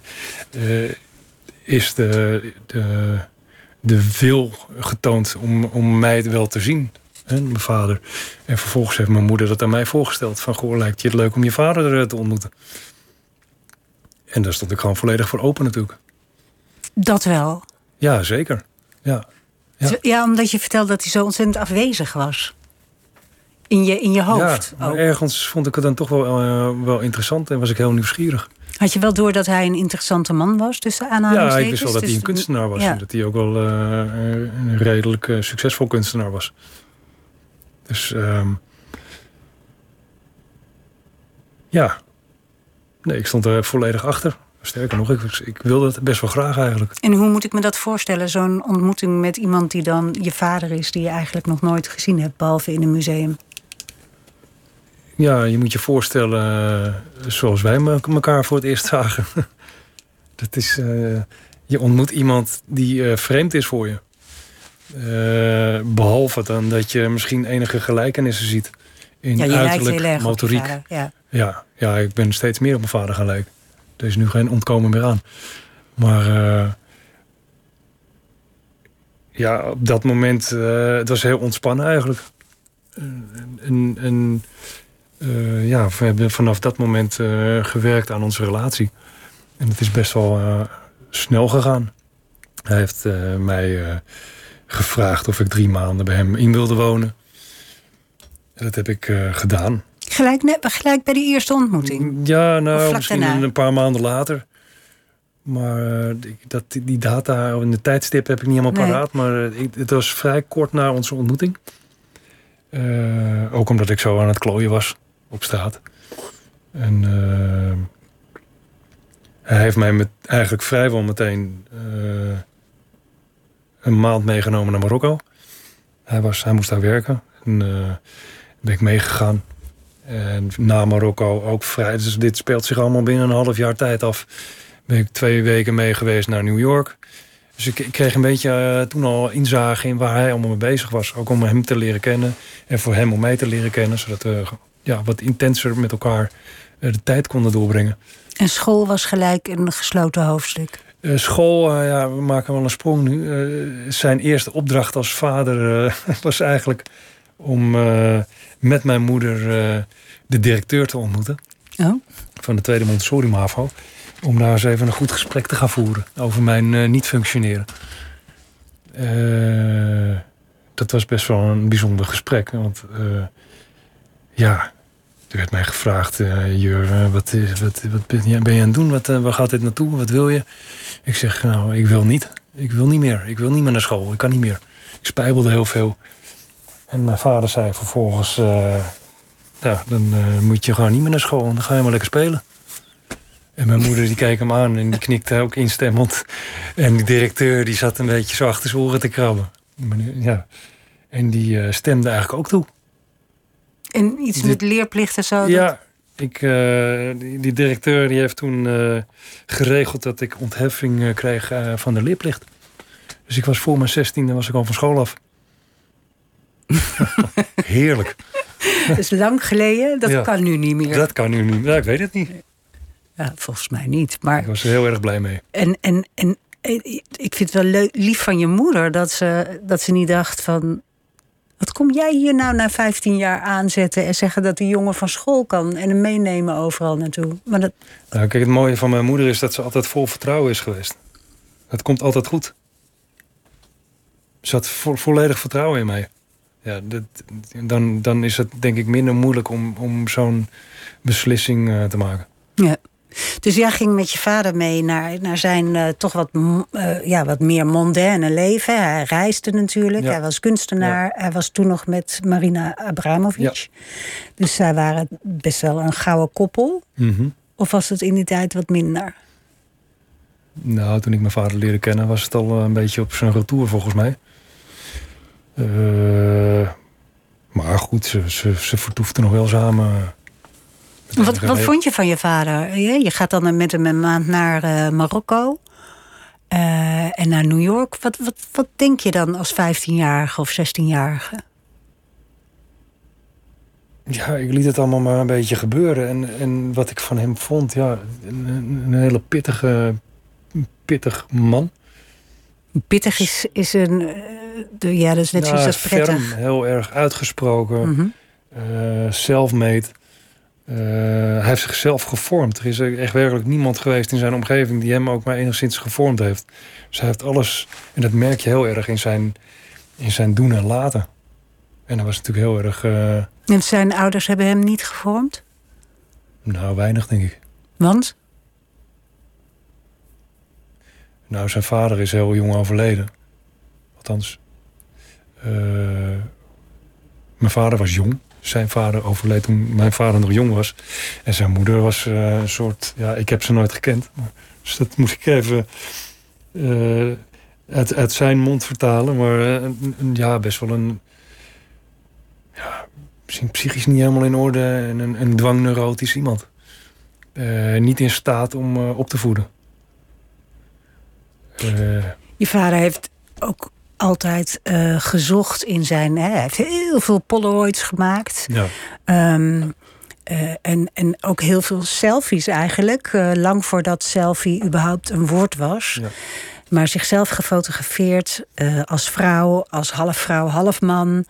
is de, de, de wil getoond om, om mij wel te zien. Mijn vader. En vervolgens heeft mijn moeder dat aan mij voorgesteld. Van, goh, lijkt je het leuk om je vader eh, te ontmoeten? En daar stond ik gewoon volledig voor open natuurlijk. Dat wel? Ja, zeker. Ja, ja. ja omdat je vertelde dat hij zo ontzettend afwezig was in je, in je hoofd. Ja, maar ergens vond ik het dan toch wel, uh, wel interessant en was ik heel nieuwsgierig. Had je wel door dat hij een interessante man was tussen aanhalingstekens? Ja, ik wist wel dat hij een dus- kunstenaar was. En dat hij ook wel uh, een redelijk uh, succesvol kunstenaar was. Dus um, ja, nee, ik stond er volledig achter. Sterker nog, ik, ik wilde het best wel graag eigenlijk. En hoe moet ik me dat voorstellen? Zo'n ontmoeting met iemand die dan je vader is... die je eigenlijk nog nooit gezien hebt, behalve in een museum. Ja, je moet je voorstellen eh, zoals wij elkaar voor het eerst zagen. [LAUGHS] Dat is, uh, je ontmoet iemand die uh, vreemd is voor je. behalve dan dat je misschien enige gelijkenissen ziet. In ja, je uiterlijk, heel erg motoriek. ja. Ja, ja, ik ben steeds meer op mijn vader gaan lijken. Er is nu geen ontkomen meer aan. Maar ja, op dat moment, het was heel ontspannen eigenlijk. En, en uh, ja, we hebben vanaf dat moment gewerkt aan onze relatie. En het is best wel snel gegaan. Hij heeft mij gevraagd of ik drie maanden bij hem in wilde wonen. En dat heb ik gedaan. Gelijk, net, gelijk bij die eerste ontmoeting? Ja, nou, misschien een paar maanden later. Maar dat, die data en de tijdstip heb ik niet helemaal paraat. Maar ik, het was vrij kort na onze ontmoeting. ook omdat ik zo aan het klooien was op straat. En hij heeft mij met, eigenlijk vrijwel meteen een maand meegenomen naar Marokko. Hij, was, hij moest daar werken. En ben ik meegegaan. En na Marokko ook vrij. Dus dit speelt zich allemaal binnen een half jaar tijd af. Ben ik twee weken mee geweest naar New York. Dus ik, ik kreeg een beetje toen al inzage in waar hij allemaal mee bezig was. Ook om hem te leren kennen. En voor hem om mij te leren kennen. Zodat we ja, wat intenser met elkaar eh, de tijd konden doorbrengen. En school was gelijk een gesloten hoofdstuk? Uh, school, uh, ja, we maken wel een sprong nu. Uh, zijn eerste opdracht als vader [LAUGHS] was eigenlijk om met mijn moeder de directeur te ontmoeten. Oh. Van de Tweede Montessori MAVO. Om daar eens even een goed gesprek te gaan voeren over mijn niet functioneren. dat was best wel een bijzonder gesprek. Want ja, er werd mij gevraagd, uh, Jur, wat, wat, wat ben je aan het doen? Wat, uh, waar gaat dit naartoe? Wat wil je? Ik zeg, nou, ik wil niet. Ik wil niet meer. Ik wil niet meer naar school. Ik kan niet meer. Ik spijbelde heel veel. En mijn vader zei vervolgens, ja, dan moet je gewoon niet meer naar school. Dan ga je maar lekker spelen. En mijn moeder die keek hem aan en die knikte ook instemmend. En de directeur die zat een beetje zo achter zijn oren te krabben. Ja. En die stemde eigenlijk ook toe. En iets met leerplicht en zo? Ja, ik, uh, die, directeur die heeft toen uh, geregeld dat ik ontheffing uh, kreeg van de leerplicht. Dus ik was voor mijn zestiende was ik al van school af. [LAUGHS] Heerlijk. Dat is lang geleden. Dat kan nu niet meer. Dat kan nu niet meer. Ja, ik weet het niet. Ja, volgens mij niet. Maar... Ik was er heel erg blij mee. En, en, en ik vind het wel lief van je moeder dat ze, dat ze niet dacht van wat kom jij hier nou na 15 jaar aanzetten en zeggen dat die jongen van school kan en hem meenemen overal naartoe? Maar dat... Nou, kijk, het mooie van mijn moeder is dat ze altijd vol vertrouwen is geweest. Het komt altijd goed. Ze had volledig vertrouwen in mij. Ja, dat, dan, dan is het denk ik minder moeilijk om, om zo'n beslissing uh, te maken. Ja. Dus jij ging met je vader mee naar, naar zijn uh, toch wat, uh, ja, wat meer mondaine leven. Hij reisde natuurlijk, ja. hij was kunstenaar. Ja. Hij was toen nog met Marina Abramovic. Ja. Dus zij waren best wel een gouden koppel. Mm -hmm. Of was het in die tijd wat minder? Nou, toen ik mijn vader leerde kennen, was het al een beetje op zijn retour volgens mij. Uh, maar goed, ze, ze, ze vertoefden nog wel samen. Wat, wat vond je van je vader? Je gaat dan met hem een maand naar uh, Marokko uh, en naar New York. Wat, wat, wat denk je dan als 15-jarige of 16-jarige? Ja, ik liet het allemaal maar een beetje gebeuren. En, en wat ik van hem vond, ja, een, een hele pittige, pittig man. Pittig is, is een. De, ja, dat is net nou, zoals prettig. Ferm, heel erg uitgesproken. Mm -hmm. uh, self-made. Uh, hij heeft zichzelf gevormd. Er is echt werkelijk niemand geweest in zijn omgeving die hem ook maar enigszins gevormd heeft. Dus hij heeft alles, en dat merk je heel erg in zijn, in zijn doen en laten. En dat was natuurlijk heel erg. Uh, en zijn ouders hebben hem niet gevormd? Nou, weinig denk ik. Want? Nou, zijn vader is heel jong overleden. Althans, uh, mijn vader was jong. Zijn vader overleed toen mijn vader nog jong was. En zijn moeder was uh, een soort... Ja, ik heb ze nooit gekend. Dus dat moet ik even uh, uit, zijn mond vertalen. Maar ja, best wel een... Ja, misschien psychisch niet helemaal in orde. En een, een dwangneurotisch iemand. niet in staat om op te voeden. Uh, je vader heeft ook altijd uh, gezocht in zijn. Hè, hij heeft heel veel Polaroids gemaakt. Ja. Um, uh, en, en ook heel veel selfies eigenlijk. lang voordat selfie überhaupt een woord was. Ja. Maar zichzelf gefotografeerd als vrouw, als half vrouw, half man.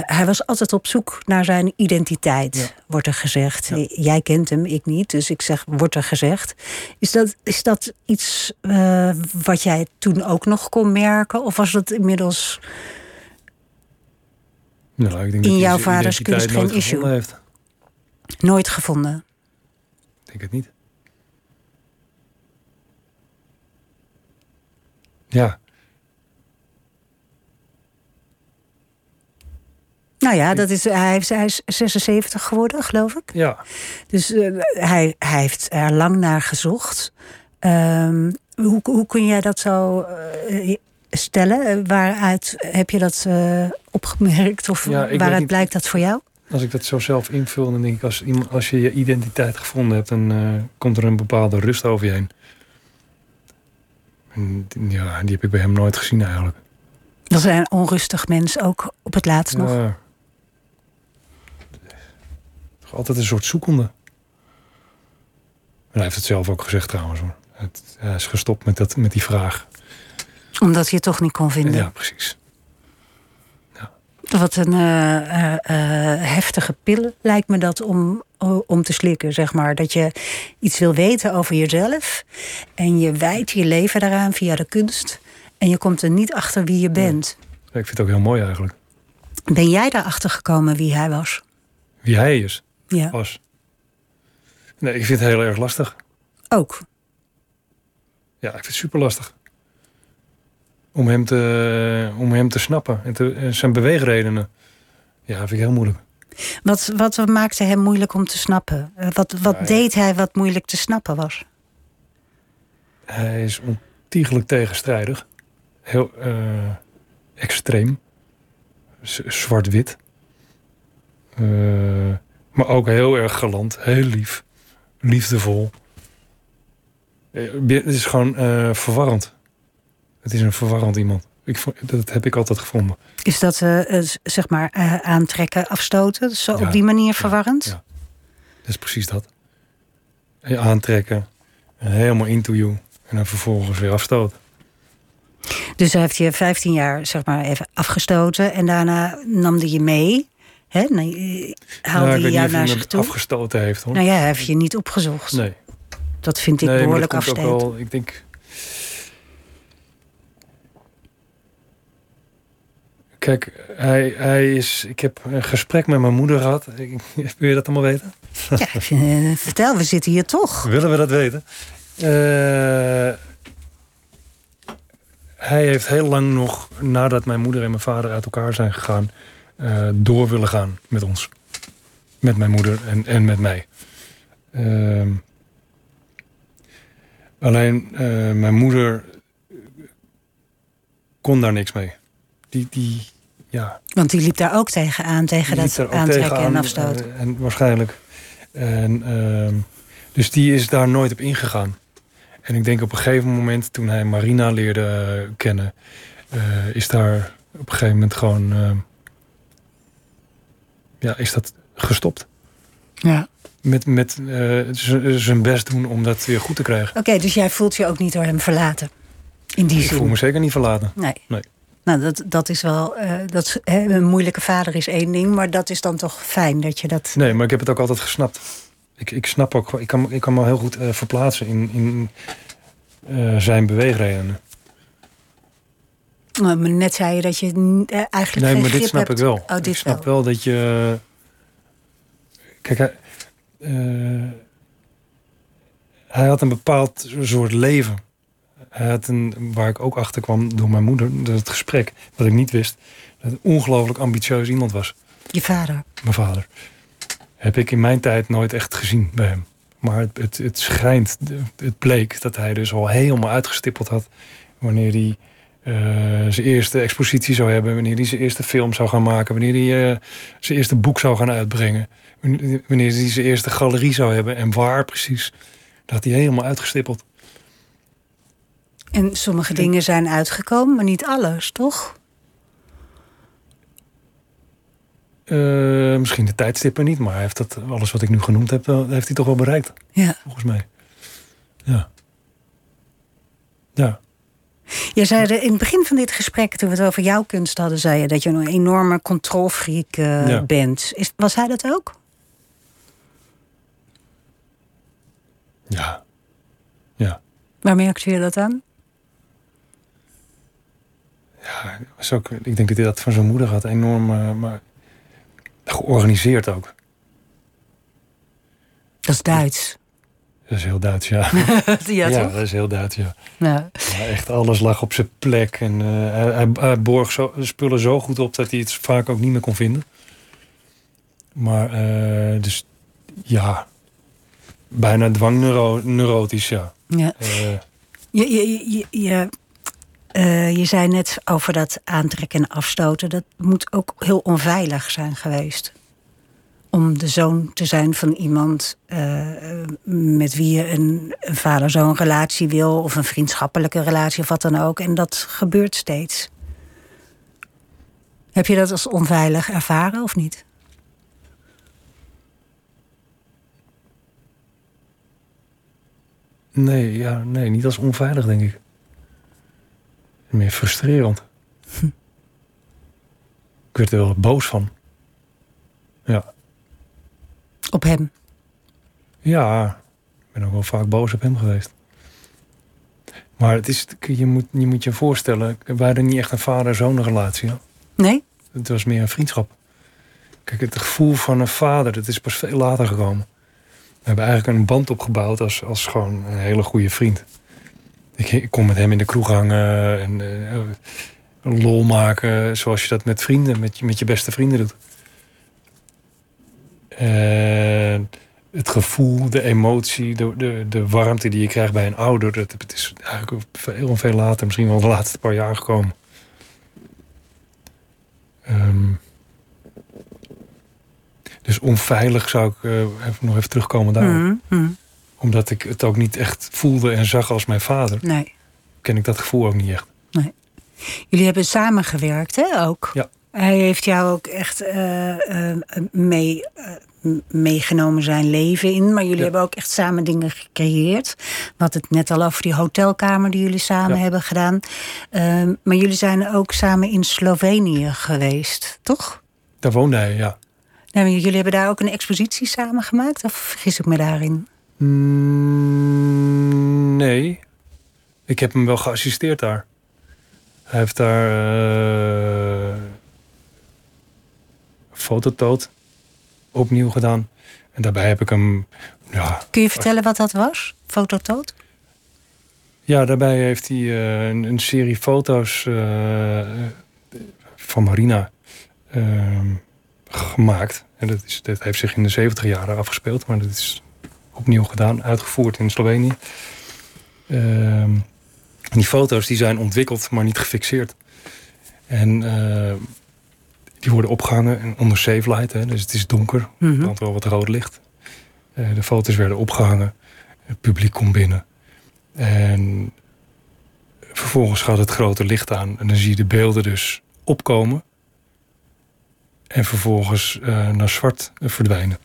hij was altijd op zoek naar zijn identiteit, ja. wordt er gezegd. Ja. Jij kent hem, ik niet, dus ik zeg, wordt er gezegd. Is dat, is dat iets uh, wat jij toen ook nog kon merken? Of was dat inmiddels nou, ik denk in dat jouw vaders kunst geen issue? Heeft. Nooit gevonden? Ik denk het niet. Ja. Nou ja, dat is, hij, heeft, hij is 76 geworden, geloof ik. Ja. Dus uh, hij, hij heeft er lang naar gezocht. Um, hoe, hoe kun jij dat zo uh, stellen? Waaruit heb je dat uh, opgemerkt? Of Ja, waaruit niet- blijkt dat voor jou? Als ik dat zo zelf invul, dan denk ik... als, als je je identiteit gevonden hebt... dan eh, komt er een bepaalde rust over je heen. Ja, die heb ik bij hem nooit gezien eigenlijk. Was hij een onrustig mens ook op het laatst nog? Ja. Toch Altijd een soort zoekende. En hij heeft het zelf ook gezegd trouwens. Hoor. Het, hij is gestopt met, dat, met die vraag. Omdat je het toch niet kon vinden? Ja, precies. Wat een eh, eh, eh, heftige pil lijkt me dat om, om te slikken, zeg maar. Dat je iets wil weten over jezelf. En je wijdt je leven daaraan via de kunst. En je komt er niet achter wie je bent. Ja, ik vind het ook heel mooi eigenlijk. Ben jij daarachter gekomen wie hij was? Wie hij is, Ja, was. Nee, ik vind het heel erg lastig. ook. Ja, ik vind het super lastig. Om hem te, om hem te snappen. En, te, en zijn beweegredenen. Ja, vind ik heel moeilijk. Wat, wat maakte hem moeilijk om te snappen? Eh, Wat, wat Nou deed hij wat moeilijk te snappen was? Hij is ontiegelijk tegenstrijdig. Heel eh, extreem. Zwart-wit. Eh, maar ook heel erg galant. Heel lief. Liefdevol. Het is gewoon verwarrend. Het is een verwarrend iemand. Ik, dat heb ik altijd gevonden. Is dat eh, eh, zeg maar eh, aantrekken, afstoten? Zo Ja, op die manier verwarrend? ja. Dat is precies dat. Je aantrekken. En helemaal into you. En dan vervolgens weer afstoten. Dus hij heeft je 15 jaar zeg maar even afgestoten en daarna nam hij je mee. Hè? Nee, haalde Nou, hij jou naar zich toe? afgestoten heeft hoor. Nou ja, hij heeft je niet opgezocht. Nee. Dat vind ik nee, behoorlijk wel, ik denk. Kijk, hij, hij is. Ik heb een gesprek met mijn moeder gehad. [LAUGHS] Wil je dat allemaal weten? Ja, vind, eh, vertel, we zitten hier toch. Willen we dat weten? Eh, hij heeft heel lang nog, nadat mijn moeder en mijn vader uit elkaar zijn gegaan, eh, door willen gaan met ons. Met mijn moeder en, en met mij. Ehm, alleen mijn moeder kon daar niks mee. Die, die ja, Want die liep daar ook tegen die liep dat aantrekken en afstoten. eh, en waarschijnlijk. En, ehm, dus die is daar nooit op ingegaan. En ik denk op een gegeven moment, toen hij Marina leerde eh, kennen, eh, is daar op een gegeven moment gewoon. ehm, ja, is dat gestopt. Ja. Met, met zijn best doen om dat weer goed te krijgen. Oké, dus jij voelt je ook niet door hem verlaten. In die Ik voel me zeker niet verlaten. Nee. Nee. Nou, dat, dat is wel. eh, dat, hè, een moeilijke vader is één ding, maar dat is dan toch fijn dat je dat. Nee, maar ik heb het ook altijd gesnapt. Ik, ik snap ook, ik kan, ik kan me heel goed eh, verplaatsen in, in eh, zijn beweegredenen. Nou, maar net zei je dat je eigenlijk. Nee, geen maar dit snap hebt. ik wel. Oh, dit ik snap wel. wel. dat je. Kijk, hij had een bepaald soort leven. Hij had een, waar ik ook achter kwam door mijn moeder, dat het gesprek, wat ik niet wist, dat het een ongelooflijk ambitieus iemand was. Je vader. Mijn vader. Heb ik in mijn tijd nooit echt gezien bij hem. Maar het, het, het schijnt, het bleek dat hij dus al helemaal uitgestippeld had. Wanneer hij eh, zijn eerste expositie zou hebben. Wanneer hij zijn eerste film zou gaan maken. Wanneer hij eh, zijn eerste boek zou gaan uitbrengen. Wanneer wanneer hij zijn eerste galerie zou hebben. En waar precies. Dat had hij helemaal uitgestippeld. En sommige dingen zijn uitgekomen, maar niet alles, toch? Eh, misschien de tijdstippen niet. Maar hij heeft dat, alles wat ik nu genoemd heb, heeft hij toch wel bereikt. Ja. Volgens mij. Ja. Ja. Je zei er in het begin van dit gesprek, toen we het over jouw kunst hadden, zei je dat je een enorme controlfreak eh, Ja. bent. Is, was hij dat ook? Ja. Ja. Waar merkte je dat aan? Ja, was ook, ik denk dat hij dat van zijn moeder had. Enorm, eh, maar georganiseerd ook. Dat is Duits. Dat is heel Duits, ja. [LAUGHS] ja, dat is heel Duits, ja. Ja. ja echt alles lag op zijn plek. En eh, hij, hij, borg zo, spullen zo goed op dat hij het vaak ook niet meer kon vinden. Maar, eh, dus ja, bijna dwangneurotisch, ja. Ja. Je, je, je, je, eh, je zei net over dat aantrekken en afstoten. Dat moet ook heel onveilig zijn geweest. Om de zoon te zijn van iemand eh, met wie je een, een vader-zoon relatie wil, of een vriendschappelijke relatie of wat dan ook. En dat gebeurt steeds. Heb je dat als onveilig ervaren of niet? Nee, ja, nee, niet als onveilig, denk ik. Meer frustrerend. Ik werd er wel boos van. Ja. Op hem? Ja, ik ben ook wel vaak boos op hem geweest. Maar het is, je, moet, je moet je voorstellen, wij hadden niet echt een vader-zoon relatie. Nee? Het was meer een vriendschap. Kijk, het gevoel van een vader, dat is pas veel later gekomen. We hebben eigenlijk een band opgebouwd als, als gewoon een hele goede vriend. Ik, kon met hem in de kroeg hangen en eh, lol maken, zoals je dat met vrienden, met, je- met je beste vrienden doet. En het gevoel, de emotie, de, de, de warmte die je krijgt bij een ouder, dat, het is eigenlijk veel en veel later, misschien wel de laatste paar jaar gekomen. Ehm, dus onveilig zou ik eh, even, nog even terugkomen daar. Mhm, mhm. Omdat ik het ook niet echt voelde en zag als mijn vader. Nee. Ken ik dat gevoel ook niet echt. Jullie hebben samengewerkt, hè, ook? Ja. Hij heeft jou ook echt eh, eh, mee, eh, meegenomen zijn leven in. Maar jullie Ja. hebben ook echt samen dingen gecreëerd. Hadden het net al over die hotelkamer die jullie samen Ja. hebben gedaan. Ehm, maar jullie zijn ook samen in Slovenië geweest, toch? Daar woonde hij, ja. Nee, maar jullie hebben daar ook een expositie samen gemaakt? Of vergis ik me daarin? Mm, nee. Ik heb hem wel geassisteerd daar. Hij heeft daar eh fototoot opnieuw gedaan. En daarbij heb ik hem. Ja, Kun je vertellen wat dat was? Fototoot? ja daarbij heeft hij eh, een, een serie foto's eh, van Marina ehm, gemaakt. En dat, is, dat heeft zich in de 70 jaren afgespeeld, maar dat is opnieuw gedaan, uitgevoerd in Slovenië. Ehm, die foto's die zijn ontwikkeld, maar niet gefixeerd. En eh, die worden opgehangen onder safe light, hè, dus het is donker, Mhm. brandt wel wat rood licht. Eh, de foto's werden opgehangen, het publiek komt binnen. En vervolgens gaat het grote licht aan en dan zie je de beelden dus opkomen. En vervolgens eh, naar zwart verdwijnen.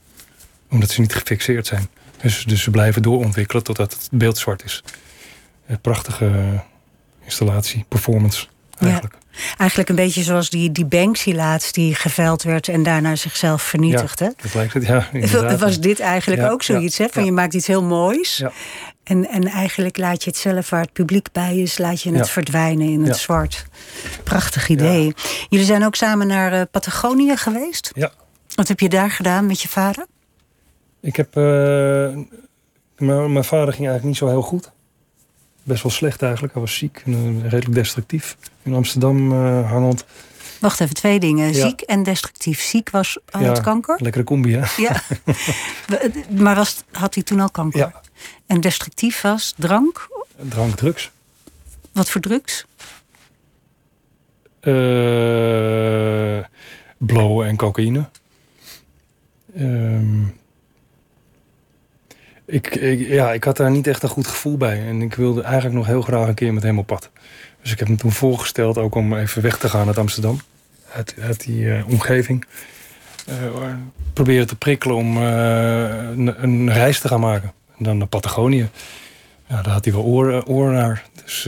Omdat ze niet gefixeerd zijn. Dus, dus ze blijven doorontwikkelen totdat het beeld zwart is. Een prachtige eh, installatie, performance eigenlijk. Eigenlijk een beetje zoals die, die Banksy laatst die geveld werd en daarna zichzelf vernietigde. Dat lijkt het, ja. [LAUGHS] inderdaad. Was dit eigenlijk Ja, ook zoiets? Hè? Van ja. je maakt iets heel moois. Ja. En, en eigenlijk laat je het zelf waar het publiek bij is, laat je het Ja. verdwijnen in het Ja. zwart. Prachtig idee. Jullie zijn ook samen naar eh, Patagonië geweest. Ja. Wat heb je daar gedaan met je vader? Ik heb. eh, mijn, vader ging eigenlijk niet zo heel goed. Best wel slecht eigenlijk. Hij was ziek en eh, redelijk destructief. In Amsterdam eh, hangend. Wacht even, twee dingen. Ja. Ziek en destructief. Ziek was had Ja. kanker. Lekkere combi, hè? Ja. [LAUGHS] maar was, had hij toen al kanker? Ja. En destructief was drank? Drank, drugs. Wat voor drugs? Eh blowen en cocaïne. Ehm, ik, ik, ja, ik had daar niet echt een goed gevoel bij. En ik wilde eigenlijk nog heel graag een keer met hem op pad. Dus ik heb hem toen voorgesteld ook om even weg te gaan uit Amsterdam. Uit, die eh, omgeving. Eh, proberen te prikkelen om eh, een, een reis te gaan maken. En dan naar Patagonië. Ja, daar had hij wel oren, naar. Dus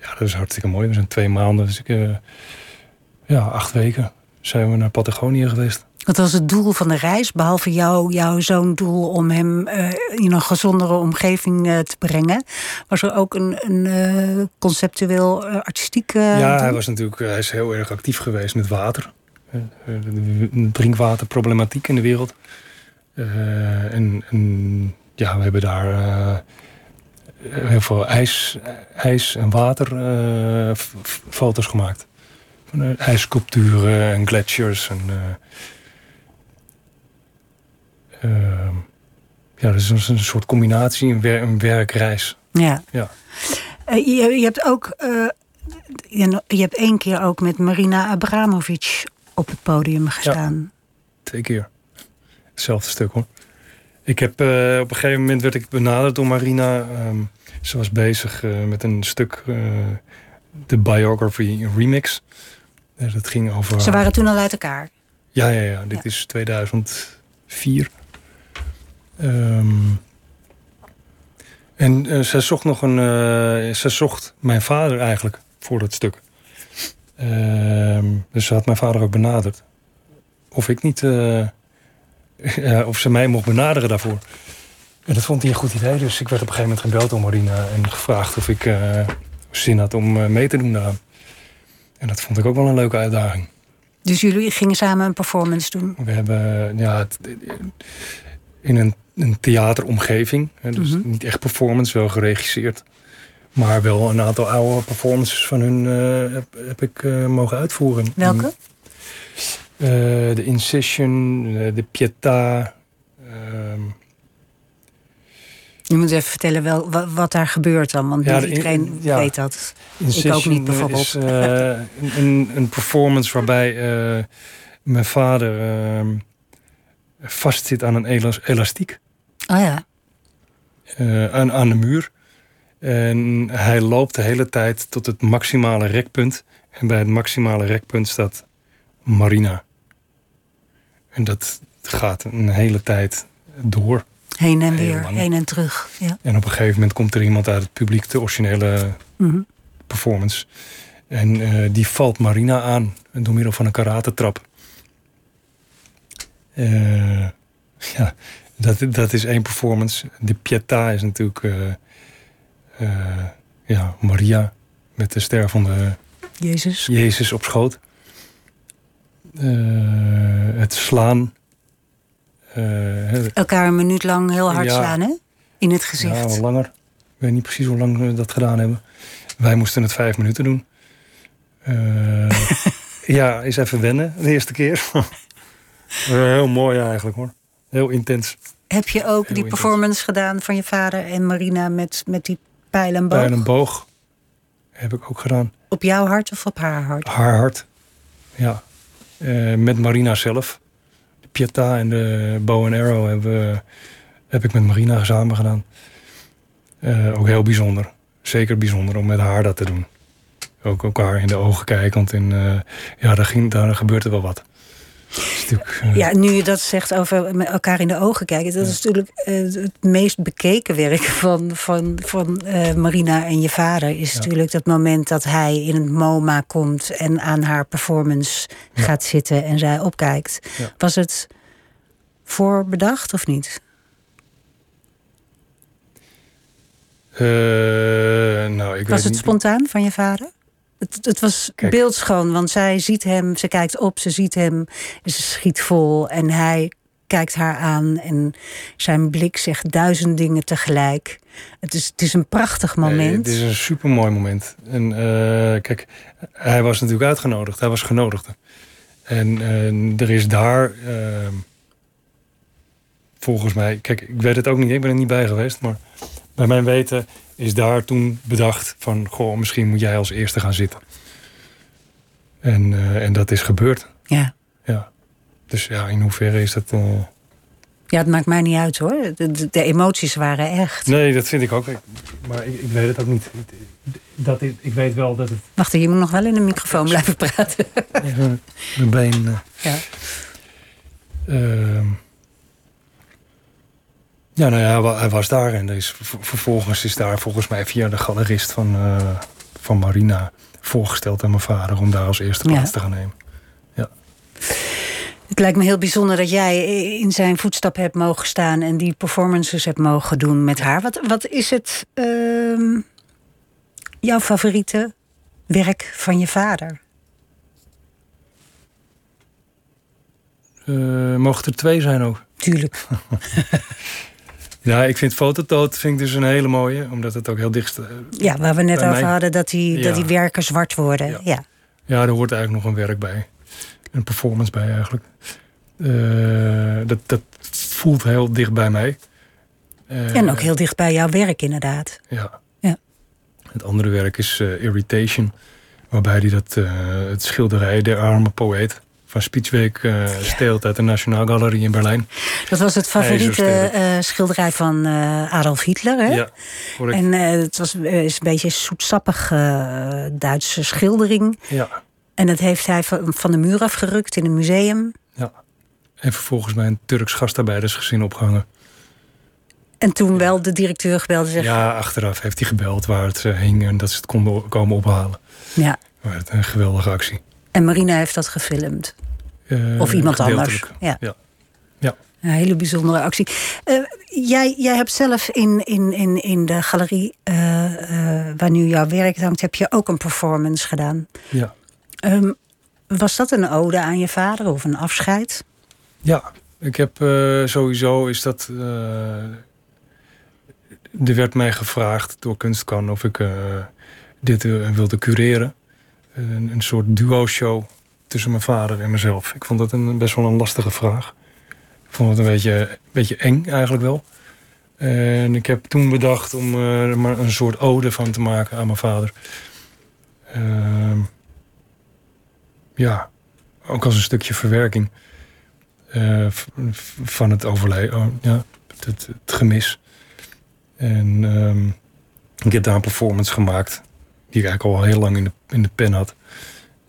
ja, dat is hartstikke mooi. We zijn twee maanden, dus ik, ja, acht weken zijn we naar Patagonië geweest. Wat was het doel van de reis? Behalve jou, jouw zo'n doel om hem eh, in een gezondere omgeving eh, te brengen. Was er ook een, een eh, conceptueel, artistiek ja, doel? hij was natuurlijk hij is heel erg actief geweest met water. De- drinkwaterproblematiek in de wereld. En, en ja, we hebben daar heel veel ijs, ijs en water eh, f- f- foto's gemaakt. Van ijssculpturen en gletsjers. En, ja, dus een, een soort combinatie, een, wer- een werkreis. Ja. Ja. Eh, je, je hebt ook, eh, je, je hebt één keer ook met Marina Abramovic op het podium gestaan. Twee keer. Hetzelfde stuk hoor. Ik heb eh, op een gegeven moment werd ik benaderd door Marina. Ehm, ze was bezig met een stuk, de biography remix. Dat ging over. Ze waren toen al uit elkaar. Ja, ja, ja. Dit Ja. is 2004. Ehm, en eh, zij zocht nog een. eh zij zocht mijn vader eigenlijk voor dat stuk. Ehm, dus ze had mijn vader ook benaderd. Of ik niet. [LAUGHS] ja, of ze mij mocht benaderen daarvoor. En dat vond hij een goed idee. Dus ik werd op een gegeven moment gebeld door Marina en gevraagd of ik zin had om mee te doen daaraan. En dat vond ik ook wel een leuke uitdaging. Dus jullie gingen samen een performance doen. We hebben ja, het- in een, een theateromgeving. Hè, dus Mhm. niet echt performance, wel geregisseerd. Maar wel een aantal oude performances van hun eh, heb, heb ik eh, mogen uitvoeren. Welke? Eh, de Incision, de Pietà. ehm, Je moet even vertellen wel, wa- wat daar gebeurt dan. Want Ja, niet de- iedereen ja. weet dat. Incision niet, bijvoorbeeld. is een, een, performance waarbij mijn vader ehm vastzit aan een elas- elastiek. Oh ja. eh, aan, aan de muur. En hij loopt de hele tijd tot het maximale rekpunt. En bij het maximale rekpunt staat Marina. En dat gaat een hele tijd door. Heen en weer, lang. heen en terug. Ja. En op een gegeven moment komt er iemand uit het publiek, de originele Mhm. performance. En eh, die valt Marina aan door middel van een karatetrap. Eh, [LAUGHS] ja, dat, dat is één performance. De Pietà is natuurlijk eh, eh, ja, Maria met de stervende Jezus. Jezus op schoot. Het slaan. Elkaar een minuut lang heel hard Ja. slaan, hè? In het ja, gezicht. wel langer. Ik weet niet precies hoe lang we dat gedaan hebben. Wij moesten het vijf minuten doen. Eh, [LAUGHS] ja, is even wennen de eerste keer. [LAUGHS] Eh, heel mooi eigenlijk hoor. Heel intens. Heb je ook die intens. performance gedaan van je vader en Marina met, met die pijl en boog? Pijl en boog heb ik ook gedaan. Op jouw hart of op haar hart? Haar hart. Ja. Eh, met Marina zelf. De Pietà en de bow and arrow hebben, heb ik met Marina samen gedaan. Eh, ook heel bijzonder. Zeker bijzonder om met haar dat te doen. Ook elkaar in de ogen kijken. Want in, eh, ja, daar, ging, daar gebeurt er wel wat. Natuurlijk, eh, Ja, nu je dat zegt over elkaar in de ogen kijken, dat is natuurlijk eh, het meest bekeken werk van, van, van eh, Marina en je vader. Is Ja. natuurlijk dat moment dat hij in het MoMA komt en aan haar performance Ja. gaat zitten en zij opkijkt. Was het voorbedacht of niet? nou, ik Was weet het niet. spontaan van je vader? Het, het was Kijk. beeldschoon, want zij ziet hem, ze kijkt op, ze ziet hem, ze schiet vol en hij kijkt haar aan en zijn blik zegt duizend dingen tegelijk. Het is, het is een prachtig Nee, moment. het is een super mooi moment. En eh, kijk, hij was natuurlijk uitgenodigd. Hij was genodigde. En eh, er is daar, eh, volgens mij, kijk, ik weet het ook niet, ik ben er niet bij geweest, maar bij mijn weten is daar toen bedacht van, goh, misschien moet jij als eerste gaan zitten. En, eh, en dat is gebeurd. Ja. Ja. Dus ja, in hoeverre is dat. eh, ja, het maakt mij niet uit hoor. De, emoties waren echt. Nee, dat vind ik ook. Ik- maar ik, ik weet het ook niet. Dat is, ik weet wel dat het Wacht, je moet nog wel in de microfoon blijven praten. Even mijn been. eh. Ja. Ja, nou ja, hij wa- hij was daar en er is, vervolgens is daar volgens mij via de galerist van, eh, van Marina voorgesteld aan mijn vader om daar als eerste Ja. plaats te gaan nemen. Het lijkt me heel bijzonder dat jij in zijn voetstap hebt mogen staan en die performances hebt mogen doen met haar. Wat, wat is het ehm, jouw favoriete werk van je vader? Mogen er twee zijn ook? Tuurlijk. [LAUGHS] Ja, ik vind Fototoot vind ik dus een hele mooie, omdat het ook heel dicht. eh, Ja, waar we net over mij- hadden dat die, Ja. dat die werken zwart worden. Ja. Ja. Ja, er hoort eigenlijk nog een werk bij. Een performance bij eigenlijk. Eh, dat, dat voelt heel dicht bij mij. Eh, En ook heel dicht bij jouw werk inderdaad. Ja. Ja. Het andere werk is Irritation. Waarbij hij dat, het schilderij Der Arme Poëet van Spietsweek eh steelt uit de Nationaal Galerie in Berlijn. Dat was het favoriete eh, schilderij van eh, Adolf Hitler. Hè? Ja, correct. En het was, is een beetje een zoetsappige Duitse schildering. ja. En dat heeft hij van, de muur afgerukt in een museum. En vervolgens bij een Turks gastarbeidersgezin opgehangen. En toen wel de directeur gebeld zegt... Ja, achteraf heeft hij gebeld waar het hing en dat ze het konden komen ophalen. Ja. Maar het een geweldige actie. En Marina heeft dat gefilmd. Eh, Of iemand anders. gedeeltelijk. Ja. Ja. Een hele bijzondere actie. Eh, jij, jij hebt zelf in, in, in, in de galerie eh, waar nu jouw werk hangt... heb je ook een performance gedaan. Ja. Ehm, was dat een ode aan je vader of een afscheid? Ja, ik heb sowieso is dat. er werd mij gevraagd door Kunstkan of ik dit wilde cureren. Een, een soort duo-show tussen mijn vader en mezelf. Ik vond dat een, best wel een lastige vraag. Ik vond het een beetje, beetje eng eigenlijk wel. En ik heb toen bedacht om eh, er maar een soort ode van te maken aan mijn vader. Ehm, ja, ook als een stukje verwerking eh, van het overlijden, oh, ja, het, het, het gemis. En ehm, ik heb daar een performance gemaakt, die ik eigenlijk al heel lang in de, in de pen had.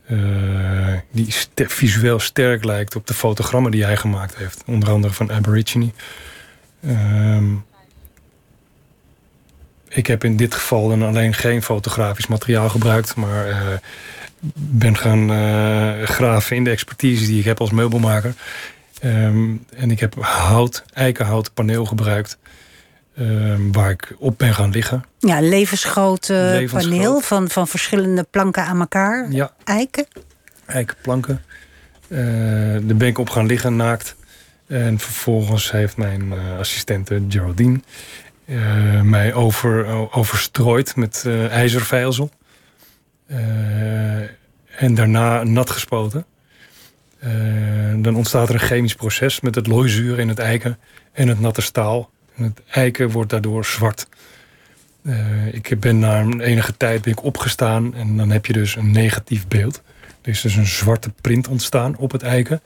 Eh, die visueel sterk lijkt op de fotogrammen die hij gemaakt heeft. Onder andere van Aborigine. Ehm, ik heb in dit geval dan alleen geen fotografisch materiaal gebruikt, maar eh, ben gaan eh, graven in de expertise die ik heb als meubelmaker. Ehm, en ik heb hout, eikenhouten paneel gebruikt. Ehm, waar ik op ben gaan liggen. Ja, levensgroot eh, Levensgroot. paneel van, van verschillende planken aan elkaar. Ja, Eiken. eikenplanken. Eh daar ben ik op gaan liggen, naakt. En vervolgens heeft mijn assistente Geraldine mij over, overstrooid met ijzervijzel. en daarna nat gespoten. dan ontstaat er een chemisch proces met het looizuur in het eiken en het natte staal. Het eiken wordt daardoor zwart. Uh, ik ben na een enige tijd ben ik opgestaan en dan heb je dus een negatief beeld. Er is dus een zwarte print ontstaan op het eiken.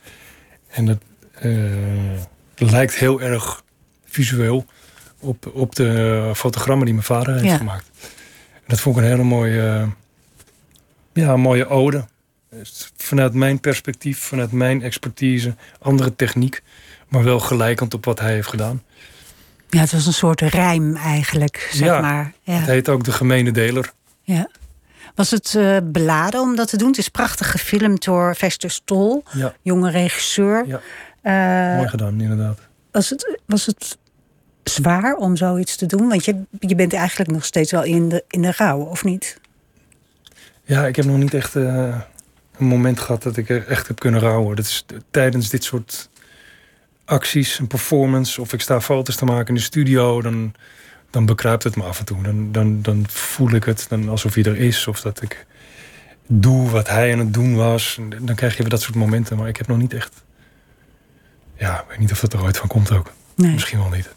En dat uh, lijkt heel erg visueel op, op de fotogrammen die mijn vader heeft gemaakt. En dat vond ik een hele mooie, ja, mooie ode. Dus vanuit mijn perspectief, vanuit mijn expertise, andere techniek, maar wel gelijkend op wat hij heeft gedaan. Ja, het was een soort rijm eigenlijk, zeg ja, maar. Ja. Het heet ook de gemene deler. Ja. Was het uh, beladen om dat te doen? Het is prachtig gefilmd door Vester Stol, ja. jonge regisseur. Ja. Uh, Mooi gedaan, inderdaad. Was het, was het zwaar om zoiets te doen? Want je, je bent eigenlijk nog steeds wel in de, in de rouw, of niet? Ja, ik heb nog niet echt uh, een moment gehad dat ik echt heb kunnen rouwen. Dat is tijdens dit soort acties, een performance, of ik sta foto's te maken in de studio, dan, dan bekruipt het me af en toe. Dan, dan, dan voel ik het dan alsof hij er is, of dat ik doe wat hij aan het doen was. Dan krijg je weer dat soort momenten, maar ik heb nog niet echt. Ja, ik weet niet of dat er ooit van komt ook. Nee. Misschien wel niet.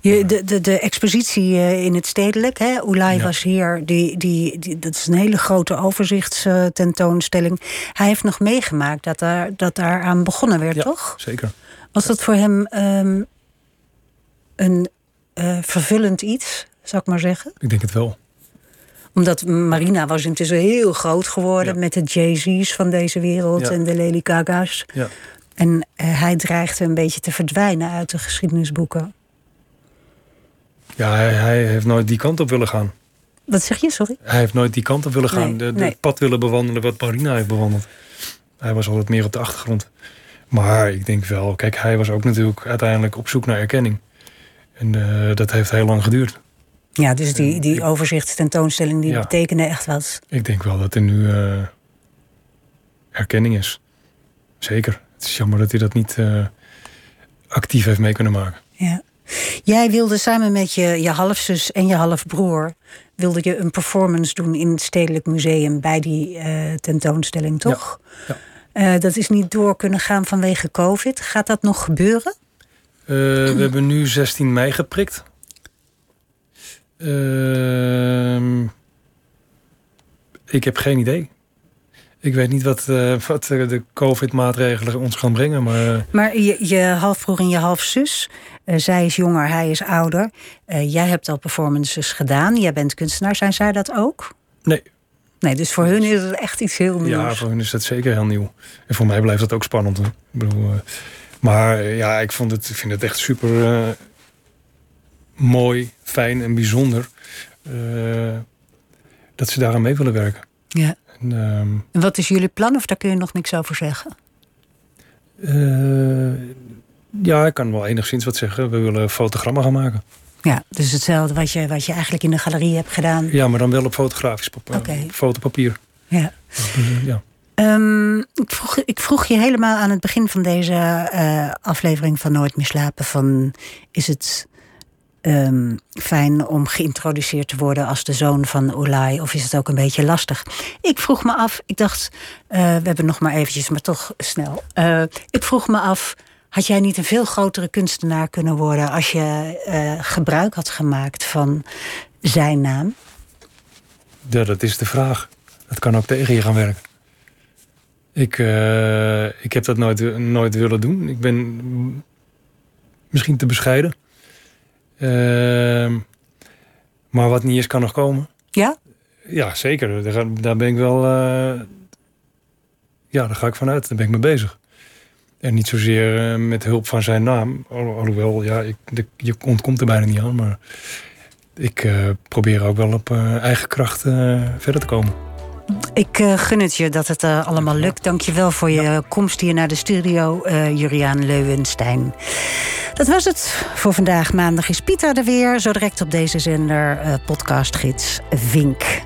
Je, de, de, de expositie eh, in het stedelijk, hè? Oelai was hier, die, die, die, dat is een hele grote overzichtstentoonstelling. Hij heeft nog meegemaakt dat daar, dat daar aan begonnen werd, ja, toch? Zeker. Was dat voor hem um, een uh, vervullend iets, zou ik maar zeggen? Ik denk het wel. Omdat Marina was intussen heel groot geworden Ja. met de Jay-Z's van deze wereld Ja. en de Lady Gaga's. Ja. En uh, hij dreigde een beetje te verdwijnen uit de geschiedenisboeken. Ja, hij, hij heeft nooit die kant op willen gaan. Wat zeg je, sorry? Hij heeft nooit die kant op willen gaan. Nee, de, de nee. pad willen bewandelen wat Marina heeft bewandeld. Hij was altijd meer op de achtergrond. Maar ik denk wel, kijk, hij was ook natuurlijk uiteindelijk op zoek naar erkenning. En uh, dat heeft heel lang geduurd. Ja, dus die, die overzichtstentoonstelling die Ja. betekende echt wat. Ik denk wel dat er nu uh, erkenning is. Zeker. Het is jammer dat hij dat niet uh, actief heeft mee kunnen maken. Ja. Jij wilde samen met je, je halfzus en je halfbroer... wilde je een performance doen in het Stedelijk Museum... bij die uh, tentoonstelling, toch? Ja. Uh, dat is niet door kunnen gaan vanwege covid. Gaat dat nog gebeuren? Uh, we hebben nu 16 mei geprikt. Uh, ik heb geen idee. Ik weet niet wat, uh, wat de COVID-maatregelen ons gaan brengen. Maar, maar je, je halfbroer en je halfzus, uh, zij is jonger, hij is ouder. Jij hebt al performances gedaan. Jij bent kunstenaar. Zijn zij dat ook? Nee. Nee, dus voor hun is het echt iets heel nieuws. Ja, voor hun is dat zeker heel nieuw. En voor mij blijft dat ook spannend. Ik bedoel, maar ja, ik, vond het, ik vind het echt super mooi, fijn en bijzonder dat ze daaraan mee willen werken. Ja. En, um, en, wat is jullie plan of daar kun je nog niks over zeggen? Ja, ik kan wel enigszins wat zeggen. We willen fotogrammen gaan maken. Ja, dus hetzelfde wat je, wat je eigenlijk in de galerie hebt gedaan. Ja, maar dan wel op fotografisch papier. Okay. Fotopapier. Ja. ja. Um, ik, vroeg, ik vroeg je helemaal aan het begin van deze uh, aflevering van Nooit meer slapen: van is het um, fijn om geïntroduceerd te worden als de zoon van Olai, of is het ook een beetje lastig? Ik vroeg me af, ik dacht, uh, we hebben nog maar eventjes, maar toch snel. Uh, ik vroeg me af, had jij niet een veel grotere kunstenaar kunnen worden als je uh, gebruik had gemaakt van zijn naam? Ja, dat is de vraag. Dat kan ook tegen je gaan werken. Ik, uh, ik heb dat nooit, nooit willen doen. Ik ben misschien te bescheiden. Uh, maar wat niet is, kan nog komen. Ja? Ja, zeker. Daar, daar ben ik wel. Uh, ja, daar ga ik vanuit. Daar ben ik mee bezig. En niet zozeer uh, met hulp van zijn naam. Al, alhoewel, ja, ik, de, je ontkomt er bijna niet aan. Maar ik uh, probeer ook wel op uh, eigen kracht verder te komen. Ik gun het je dat het allemaal lukt. Dank je wel voor je ja. komst hier naar de studio, Juriaan Leuwenstein. Dat was het voor vandaag. Maandag is Pieter er weer. Zo direct op deze zender podcastgids Vink.